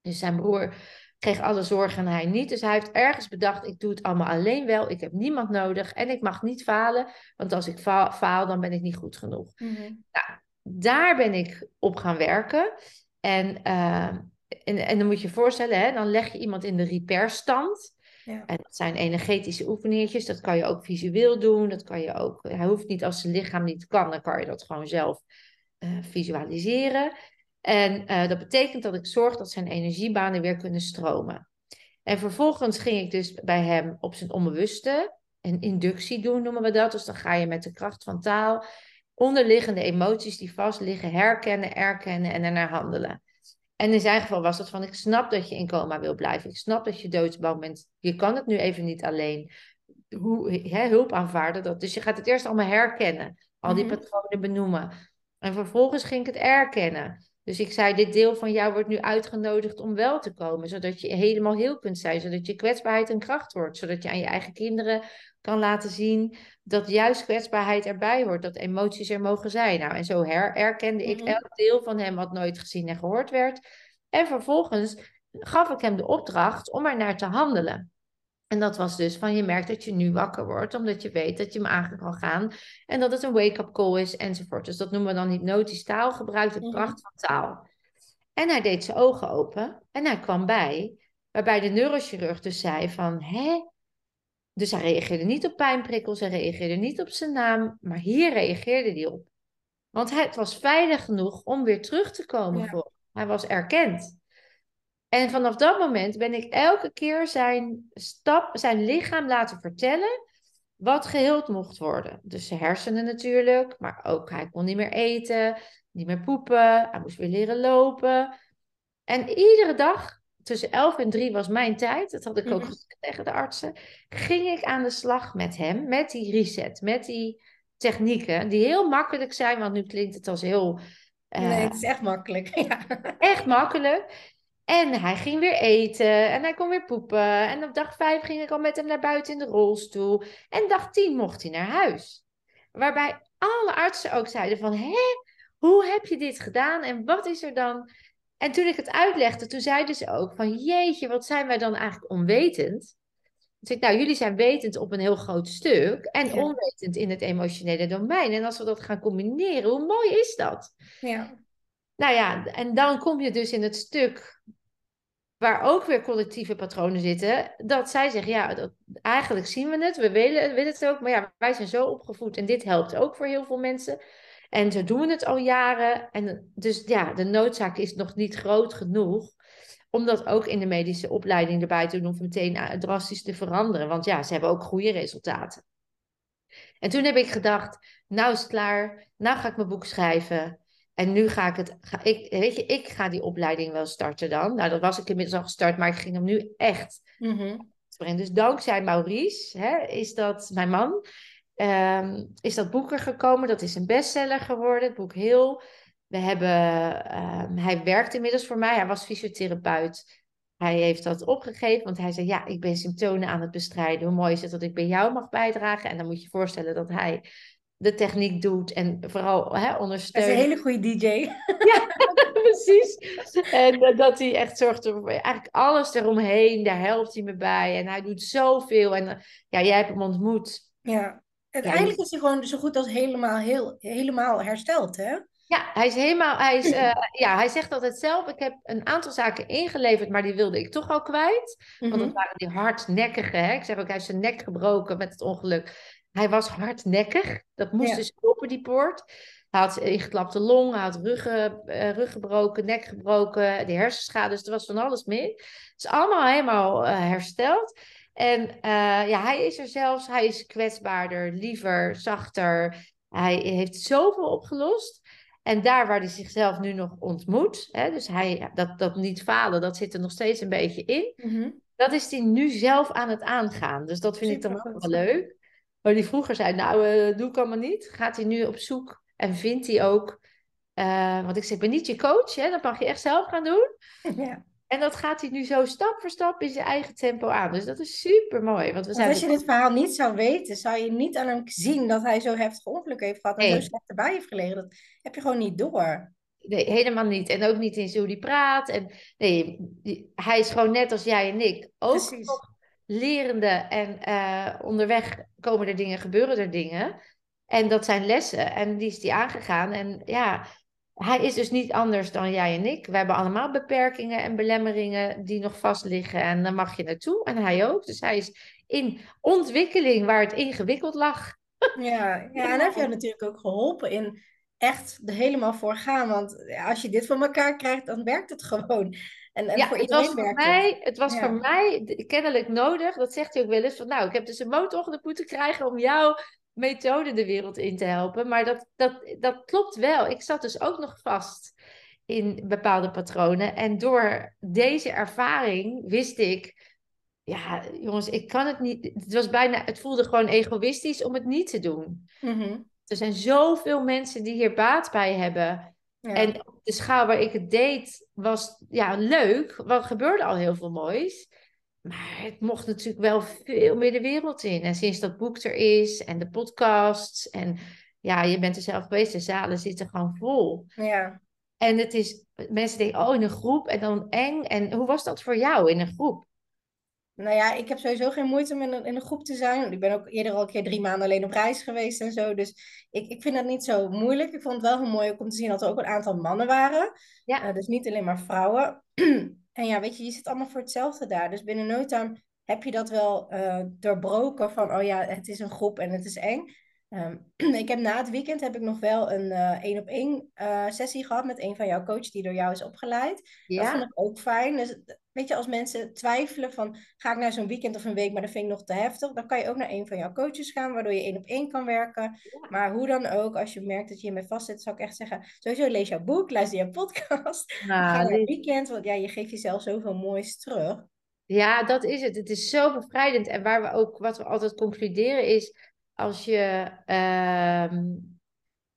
Dus zijn broer kreeg alle zorg en hij niet. Dus hij heeft ergens bedacht, ik doe het allemaal alleen wel. Ik heb niemand nodig en ik mag niet falen. Want als ik faal, dan ben ik niet goed genoeg. Mm nou, daar ben ik op gaan werken. En... Uh, en, en dan moet je je voorstellen, hè, dan leg je iemand in de repairstand. Ja. En dat zijn energetische oefeningetjes. Dat kan je ook visueel doen. Dat kan je ook. Hij hoeft niet als zijn lichaam niet kan, dan kan je dat gewoon zelf uh, visualiseren. En uh, dat betekent dat ik zorg dat zijn energiebanen weer kunnen stromen. En vervolgens ging ik dus bij hem op zijn onbewuste een inductie doen, noemen we dat. Dus dan ga je met de kracht van taal onderliggende emoties die vast liggen herkennen, erkennen en ernaar handelen. En in zijn geval was het van, ik snap dat je in coma wil blijven. Ik snap dat je doodsbang bent. Je kan het nu even niet alleen. Hoe, hè, hulp aanvaarden. Dat. Dus je gaat het eerst allemaal herkennen. Al die mhm. patronen benoemen. En vervolgens ging ik het erkennen. Dus ik zei, dit deel van jou wordt nu uitgenodigd om wel te komen. Zodat je helemaal heel kunt zijn. Zodat je kwetsbaarheid een kracht wordt. Zodat je aan je eigen kinderen kan laten zien dat juist kwetsbaarheid erbij hoort. Dat emoties er mogen zijn. Nou, en zo her erkende ik mhm. elk deel van hem wat nooit gezien en gehoord werd. En vervolgens gaf ik hem de opdracht om er naar te handelen. En dat was dus van je merkt dat je nu wakker wordt, omdat je weet dat je hem aan kan gaan. En dat het een wake-up call is enzovoort. Dus dat noemen we dan hypnotisch taalgebruik, de kracht van taal. En hij deed zijn ogen open en hij kwam bij, waarbij de neurochirurg dus zei van, hè? Dus hij reageerde niet op pijnprikkels, hij reageerde niet op zijn naam, maar hier reageerde hij op. Want het was veilig genoeg om weer terug te komen. Voor. Hij was erkend. En vanaf dat moment ben ik elke keer zijn, stap, zijn lichaam laten vertellen wat geheeld mocht worden. Dus zijn hersenen natuurlijk, maar ook hij kon niet meer eten, niet meer poepen, hij moest weer leren lopen. En iedere dag, tussen 11 en 3 was mijn tijd, dat had ik ook mhm. gezegd tegen de artsen, ging ik aan de slag met hem, met die reset, met die technieken, die heel makkelijk zijn, want nu klinkt het als heel... Uh, nee, het is echt makkelijk. Ja. Echt makkelijk. En hij ging weer eten en hij kon weer poepen. En op dag vijf ging ik al met hem naar buiten in de rolstoel. En dag tien mocht hij naar huis. Waarbij alle artsen ook zeiden van, hé, hoe heb je dit gedaan en wat is er dan? En toen ik het uitlegde, toen zeiden ze ook van, jeetje, wat zijn wij dan eigenlijk onwetend? Dus ik, nou, jullie zijn wetend op een heel groot stuk en onwetend in het emotionele domein. En als we dat gaan combineren, hoe mooi is dat? Ja. Nou ja, en dan kom je dus in het stuk waar ook weer collectieve patronen zitten, dat zij zeggen, ja, dat, eigenlijk zien we het, we willen, willen het ook, maar ja, wij zijn zo opgevoed en dit helpt ook voor heel veel mensen. En zo doen het al jaren. En dus ja, de noodzaak is nog niet groot genoeg om dat ook in de medische opleiding erbij te doen of meteen eh, drastisch te veranderen. Want ja, ze hebben ook goede resultaten. En toen heb ik gedacht, nou is het klaar, nou ga ik mijn boek schrijven. En nu ga ik het, ga ik, weet je, ik ga die opleiding wel starten dan. Nou, dat was ik inmiddels al gestart, maar ik ging hem nu echt mm Dus dankzij Maurice, hè, is dat mijn man, um, is dat boek er gekomen. Dat is een bestseller geworden, het boek Heel. We hebben, um, hij werkt inmiddels voor mij, hij was fysiotherapeut. Hij heeft dat opgegeven, want hij zei: Ja, ik ben symptomen aan het bestrijden. Hoe mooi is het dat ik bij jou mag bijdragen? En dan moet je je voorstellen dat hij de techniek doet en vooral hè, ondersteunt. Hij is een hele goede DJ. Ja, precies. En uh, dat hij echt zorgt voor eigenlijk alles eromheen, daar helpt hij me bij. En hij doet zoveel. En uh, ja, jij hebt hem ontmoet. Ja, uiteindelijk ja, is hij gewoon zo goed als helemaal, heel, helemaal hersteld, hè? Ja, hij is helemaal, hij, is, uh, ja, hij zegt altijd zelf, ik heb een aantal zaken ingeleverd, maar die wilde ik toch al kwijt. Want dat mhm. waren die hardnekkige, hè? ik zeg ook, hij heeft zijn nek gebroken met het ongeluk. Hij was hardnekkig. Dat moest dus open, die poort. Hij had ingeklapte long, hij had ruggen, uh, rug gebroken, nek gebroken, de hersenschade. Dus er was van alles mee. Het is allemaal helemaal uh, hersteld. En uh, ja, hij is er zelfs, hij is kwetsbaarder, liever, zachter. Hij heeft zoveel opgelost. En daar waar hij zichzelf nu nog ontmoet, hè, dus hij, dat, dat niet falen, dat zit er nog steeds een beetje in. Mhm. Dat is hij nu zelf aan het aangaan. Dus dat vind ik dan ook wel leuk. Waar hij vroeger zei, nou, uh, doe ik allemaal niet. Gaat hij nu op zoek en vindt hij ook... Uh, want ik zeg, ik ben niet je coach, hè, dat mag je echt zelf gaan doen. Ja. En dat gaat hij nu zo stap voor stap in zijn eigen tempo aan. Dus dat is super mooi. Want we zijn als je dit verhaal niet zou weten, zou je niet aan hem zien dat hij zo heftig ongeluk heeft gehad en nee. zo slecht erbij heeft gelegen. Dat heb je gewoon niet door. Nee, helemaal niet. En ook niet in hoe hij praat. En nee, hij is gewoon net als jij en ik. Ook nog lerende en uh, onderweg komen er dingen, gebeuren er dingen. En dat zijn lessen. En die is die aangegaan. En ja, hij is dus niet anders dan jij en ik. We hebben allemaal beperkingen en belemmeringen die nog vast liggen. En dan mag je naartoe. En hij ook. Dus hij is in ontwikkeling waar het ingewikkeld lag. Ja, ja en heb je natuurlijk ook geholpen in echt er helemaal voor gaan. Want als je dit voor elkaar krijgt, dan werkt het gewoon. En, en ja, voor het was voor mij, het was voor mij kennelijk nodig. Dat zegt hij ook wel eens. Van, nou, ik heb dus een motor onder de moeten krijgen om jou methode de wereld in te helpen. Maar dat, dat, dat klopt wel. Ik zat dus ook nog vast in bepaalde patronen. En door deze ervaring wist ik. Ja, jongens, ik kan het niet. Het was bijna. Het voelde gewoon egoïstisch om het niet te doen. Mm Er zijn zoveel mensen die hier baat bij hebben. Ja. En de schaal waar ik het deed was ja, leuk. Want er gebeurde al heel veel moois. Maar het mocht natuurlijk wel veel meer de wereld in. En sinds dat boek er is en de podcasts. En ja, je bent er zelf geweest. De zalen zitten gewoon vol. Ja. En het is, mensen denken, oh, in een groep en dan eng. En hoe was dat voor jou in een groep? Nou ja, ik heb sowieso geen moeite om in een, in een groep te zijn. Ik ben ook eerder al een keer drie maanden alleen op reis geweest en zo. Dus ik, ik vind dat niet zo moeilijk. Ik vond het wel heel mooi om te zien dat er ook een aantal mannen waren. Ja. Uh, dus niet alleen maar vrouwen. en ja, weet je, je zit allemaal voor hetzelfde daar. Dus binnen no time heb je dat wel uh, doorbroken van, oh ja, het is een groep en het is eng. Um, ik heb na het weekend heb ik nog wel een één uh, op één uh, sessie gehad met een van jouw coaches die door jou is opgeleid. Ja. Dat vond ik ook fijn. Dus weet je, als mensen twijfelen van ga ik naar zo'n weekend of een week, maar dat vind ik nog te heftig, dan kan je ook naar een van jouw coaches gaan, waardoor je één op één kan werken. Ja. Maar hoe dan ook, als je merkt dat je hiermee vastzit, zou ik echt zeggen, sowieso lees jouw boek, luister jouw podcast, Nou, ga naar een weekend, want ja, je geeft jezelf zoveel moois terug. Ja, dat is het. Het is zo bevrijdend. En waar we ook, wat we altijd concluderen is, als je, ehm,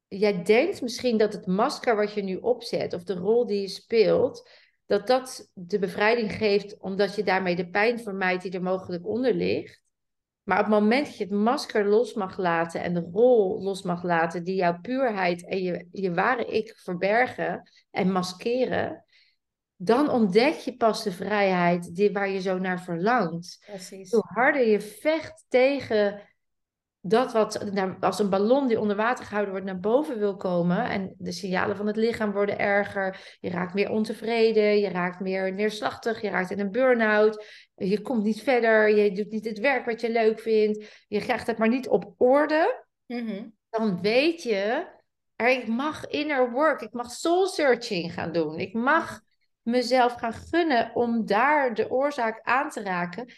jij denkt misschien dat het masker wat je nu opzet, of de rol die je speelt, dat dat de bevrijding geeft, omdat je daarmee de pijn vermijdt die er mogelijk onder ligt. Maar op het moment dat je het masker los mag laten en de rol los mag laten, die jouw puurheid en je, je ware ik verbergen en maskeren, dan ontdek je pas de vrijheid die, waar je zo naar verlangt. Precies. Hoe harder je vecht tegen dat wat naar- als een ballon die onder water gehouden wordt naar boven wil komen en de signalen van het lichaam worden erger, je raakt meer ontevreden, je raakt meer neerslachtig, je raakt in een burn-out, je komt niet verder, je doet niet het werk wat je leuk vindt, je krijgt het maar niet op orde, Mhm. dan weet je, er, ik mag inner work, ik mag soul searching gaan doen. Ik mag mezelf gaan gunnen om daar de oorzaak aan te raken.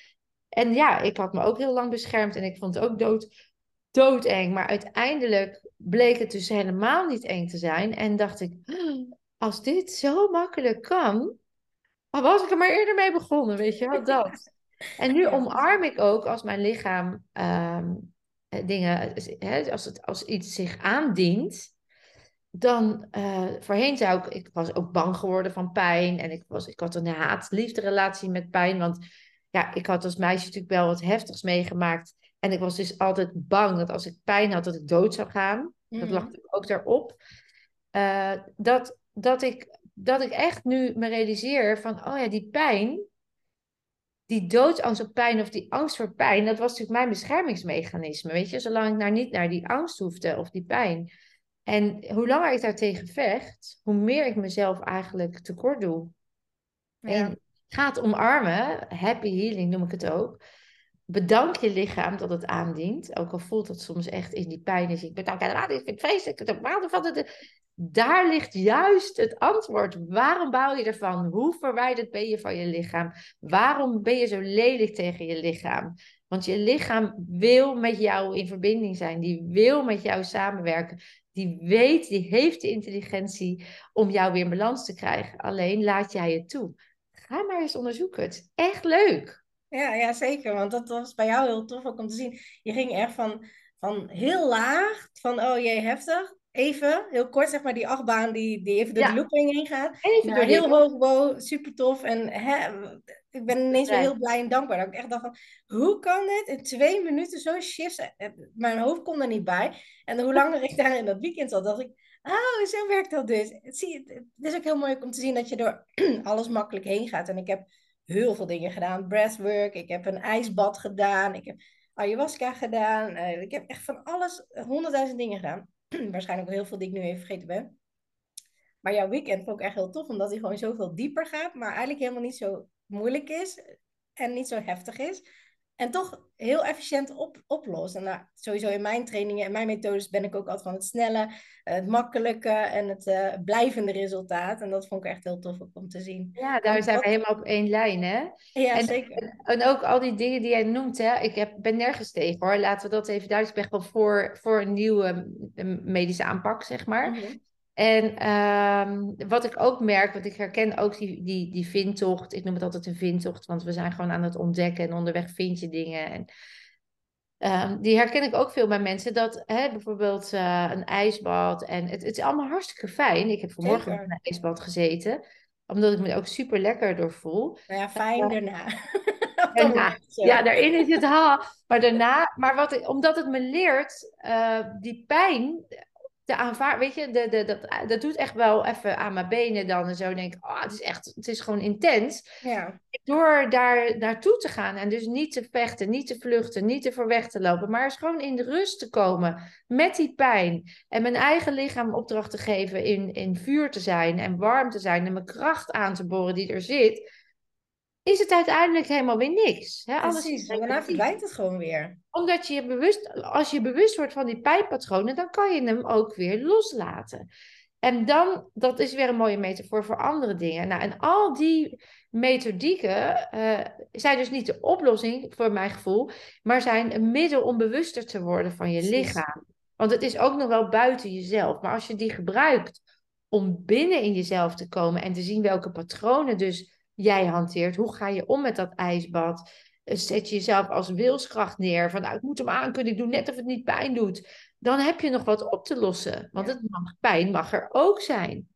En ja, ik had me ook heel lang beschermd en ik vond het ook dood, doodeng. Maar uiteindelijk bleek het dus helemaal niet eng te zijn. En dacht ik, "Ah, als dit zo makkelijk kan, dan was ik er maar eerder mee begonnen, weet je wel, dat. En nu omarm ik ook als mijn lichaam ehm, eh, dingen, als, het, als iets zich aandient, dan eh, voorheen zou ik, ik was ook bang geworden van pijn en ik, was, ik had een haat-liefde relatie met pijn, want ja, ik had als meisje natuurlijk wel wat heftigs meegemaakt en ik was dus altijd bang dat als ik pijn had, dat ik dood zou gaan. Dat Mhm. lag ook daarop. Eh, dat, dat, ik, dat ik echt nu me realiseer van, oh ja, die pijn, die doodsangst op pijn of die angst voor pijn, dat was natuurlijk mijn beschermingsmechanisme, weet je, zolang ik naar niet naar die angst hoefde of die pijn. En hoe langer ik daartegen vecht, hoe meer ik mezelf eigenlijk tekort doe. Ja. En ga het omarmen, happy healing noem ik het ook. Bedank je lichaam dat het aandient. Ook al voelt het soms echt in die pijn. Dus ik bedank helemaal niet, ik vind het vreselijk. ik er van het. Daar ligt juist het antwoord. Waarom bouw je ervan? Hoe verwijderd ben je van je lichaam? Waarom ben je zo lelijk tegen je lichaam? Want je lichaam wil met jou in verbinding zijn. Die wil met jou samenwerken. Die weet, die heeft de intelligentie om jou weer in balans te krijgen. Alleen laat jij het toe. Ga maar eens onderzoeken. Het is echt leuk. Ja, ja, zeker. Want dat was bij jou heel tof ook om te zien. Je ging echt van, van heel laag, van oh jee, heftig. Even, heel kort zeg maar, die achtbaan die, die even door de looping heen gaat. Even heel hoog, wow, super tof. En hè, ik ben ineens weer heel blij en dankbaar. Dat ik echt dacht van, hoe kan dit in twee minuten zo shift? Mijn hoofd kon er niet bij. En hoe langer ik daar in dat weekend zat, dacht ik, oh, zo werkt dat dus. Het, zie, het is ook heel mooi om te zien dat je door alles makkelijk heen gaat. En ik heb heel veel dingen gedaan. Breathwork, ik heb een ijsbad gedaan, ik heb ayahuasca gedaan. Uh, ik heb echt van alles, honderdduizend dingen gedaan. Waarschijnlijk ook heel veel die ik nu even vergeten ben. Maar jouw weekend vond ik echt heel tof, omdat hij gewoon zoveel dieper gaat, maar eigenlijk helemaal niet zo moeilijk is en niet zo heftig is. En toch heel efficiënt op, oplost. En nou, sowieso in mijn trainingen en mijn methodes ben ik ook altijd van het snelle, het makkelijke en het uh, blijvende resultaat. En dat vond ik echt heel tof om te zien. Ja, daar zijn we helemaal op één lijn, hè? Ja, en, zeker. En ook al die dingen die jij noemt, hè? Ik heb, ben nergens tegen hoor. Laten we dat even duidelijk. Gewoon voor, voor een nieuwe medische aanpak, zeg maar. Mhm. En ehm, wat ik ook merk, want ik herken ook die, die, die vindtocht. Ik noem het altijd een vindtocht, want we zijn gewoon aan het ontdekken en onderweg vind je dingen. En, ehm, die herken ik ook veel bij mensen. Dat hè, bijvoorbeeld uh, een ijsbad. En het, het is allemaal hartstikke fijn. Ik heb vanmorgen in een ijsbad gezeten, omdat ik me ook super lekker door voel. Nou ja, fijn uh, daarna. daarna. Ja, daarin is het ha. Maar daarna, maar wat, omdat het me leert, uh, die pijn aanvaarden. Weet je, de, de, dat, dat doet echt wel even aan mijn benen dan. En zo denk ik, oh, het is echt, het is gewoon intens. Ja. Door daar naartoe te gaan en dus niet te vechten, niet te vluchten, niet te voor weg te lopen. Maar eens gewoon in de rust te komen met die pijn. En mijn eigen lichaam opdracht te geven in, in vuur te zijn en warm te zijn. En mijn kracht aan te boren die er zit is het uiteindelijk helemaal weer niks. Hè? Precies, en daarna verdwijnt het gewoon weer. Omdat je bewust, als je bewust wordt van die pijnpatronen, dan kan je hem ook weer loslaten. En dan, dat is weer een mooie metafoor voor andere dingen. Nou, en al die methodieken uh, zijn dus niet de oplossing, voor mijn gevoel, maar zijn een middel om bewuster te worden van je lichaam. Want het is ook nog wel buiten jezelf. Maar als je die gebruikt om binnen in jezelf te komen en te zien welke patronen dus jij hanteert. Hoe ga je om met dat ijsbad? Eh, zet je jezelf als wilskracht neer. Van nou, ik moet hem aankunnen, ik doe net of het niet pijn doet. Dan heb je nog wat op te lossen. Want het mag, pijn mag er ook zijn.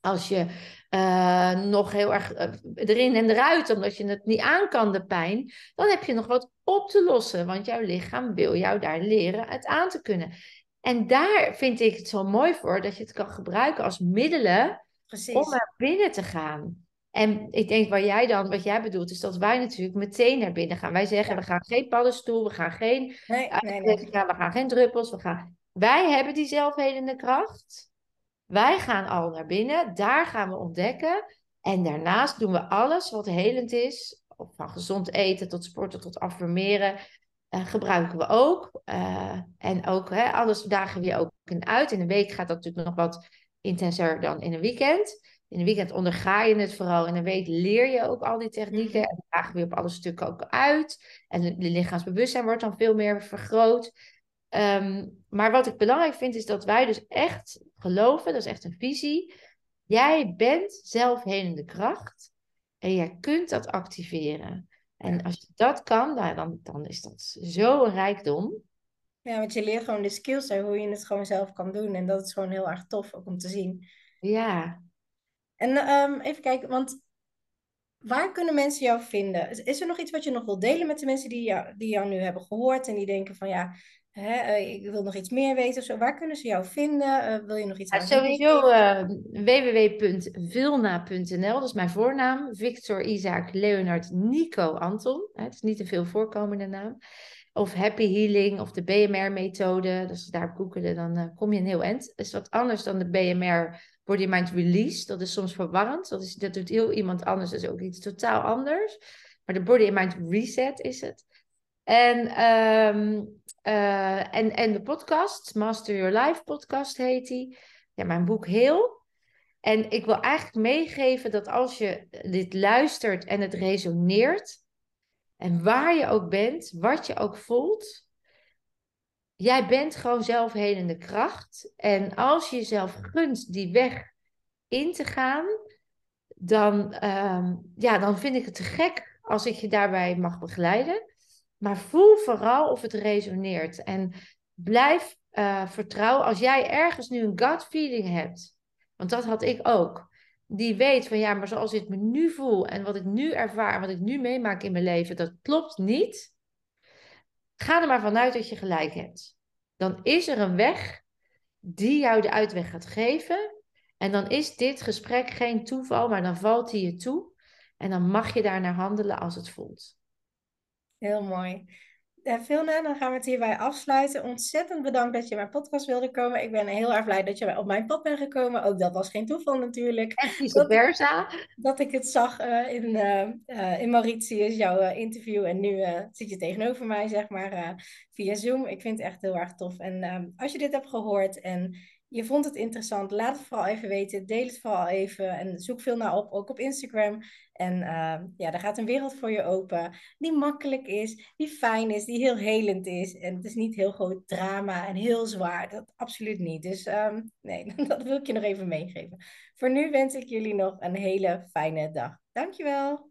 Als je uh, nog heel erg uh, erin en eruit, omdat je het niet aan kan, de pijn, dan heb je nog wat op te lossen. Want jouw lichaam wil jou daar leren het aan te kunnen. En daar vind ik het zo mooi voor dat je het kan gebruiken als middelen Precies. om naar binnen te gaan. En ik denk waar jij dan, wat jij bedoelt, is dat wij natuurlijk meteen naar binnen gaan. Wij zeggen, we gaan geen paddenstoel, we gaan geen, nee, nee, nee. we gaan geen druppels, we gaan... Wij hebben die zelfhelende kracht. Wij gaan al naar binnen, daar gaan we ontdekken. En daarnaast doen we alles wat helend is, van gezond eten tot sporten tot affirmeren, uh, gebruiken we ook. Uh, en ook hè, alles dagen we ook in uit. In een week gaat dat natuurlijk nog wat intenser dan in een weekend. In een weekend onderga je het vooral. In een week leer je ook al die technieken. Mhm. En dragen we op alle stukken ook uit. En het lichaamsbewustzijn wordt dan veel meer vergroot. Ehm, maar wat ik belangrijk vind, is dat wij dus echt geloven, dat is echt een visie. Jij bent zelfhelende kracht. En jij kunt dat activeren. En als je dat kan, nou, dan, dan is dat zo een rijkdom. Ja, want je leert gewoon de skills hoe je het gewoon zelf kan doen. En dat is gewoon heel erg tof ook om te zien. Ja, en um, even kijken, want waar kunnen mensen jou vinden? Is er nog iets wat je nog wil delen met de mensen die jou, die jou nu hebben gehoord en die denken van ja, hè, eh, ik wil nog iets meer weten of zo. Waar kunnen ze jou vinden? Uh, wil je nog iets ja, Sowieso uh, www.vilna.nl, dat is mijn voornaam. Victor, Isaac, Leonard, Nico, Anton. Het is niet een veel voorkomende naam. Of Happy Healing of de BMR-methode. Dus daar googelen, dan kom je een heel eind. Is wat anders dan de BMR body mind release, dat is soms verwarrend. Dat, is, dat doet heel iemand anders, dat is ook iets totaal anders. Maar de body mind reset is het. En, um, uh, en, en de podcast, Master Your Life podcast heet die. Ja, mijn boek Heel. En ik wil eigenlijk meegeven dat als je dit luistert en het resoneert, En waar je ook bent, wat je ook voelt, jij bent gewoon zelfhelende kracht. En als je jezelf gunt die weg in te gaan, dan, ehm, ja, dan vind ik het te gek als ik je daarbij mag begeleiden. Maar voel vooral of het resoneert. En blijf uh, vertrouwen. Als jij ergens nu een gut feeling hebt, want dat had ik ook. Die weet van ja, maar zoals ik me nu voel en wat ik nu ervaar, wat ik nu meemaak in mijn leven, dat klopt niet. Ga er maar vanuit dat je gelijk hebt. Dan is er een weg die jou de uitweg gaat geven. En dan is dit gesprek geen toeval, maar dan valt hij je toe. En dan mag je daar naar handelen als het voelt. Heel mooi. Vilna, dan gaan we het hierbij afsluiten. Ontzettend bedankt dat je mijn podcast wilde komen. Ik ben heel erg blij dat je op mijn pad bent gekomen. Ook dat was geen toeval natuurlijk. En vice versa. Dat, ik het zag uh, in, uh, in Mauritius, jouw interview. En nu zit je tegenover mij, zeg maar, via Zoom. Ik vind het echt heel erg tof. En ehm, als je dit hebt gehoord en je vond het interessant, laat het vooral even weten. Deel het vooral even en zoek veel naar op, ook op Instagram. En uh, ja, daar gaat een wereld voor je open die makkelijk is, die fijn is, die heel helend is. En het is niet heel groot drama en heel zwaar. Dat absoluut niet. Dus um, nee, dat wil ik je nog even meegeven. Voor nu wens ik jullie nog een hele fijne dag. Dankjewel.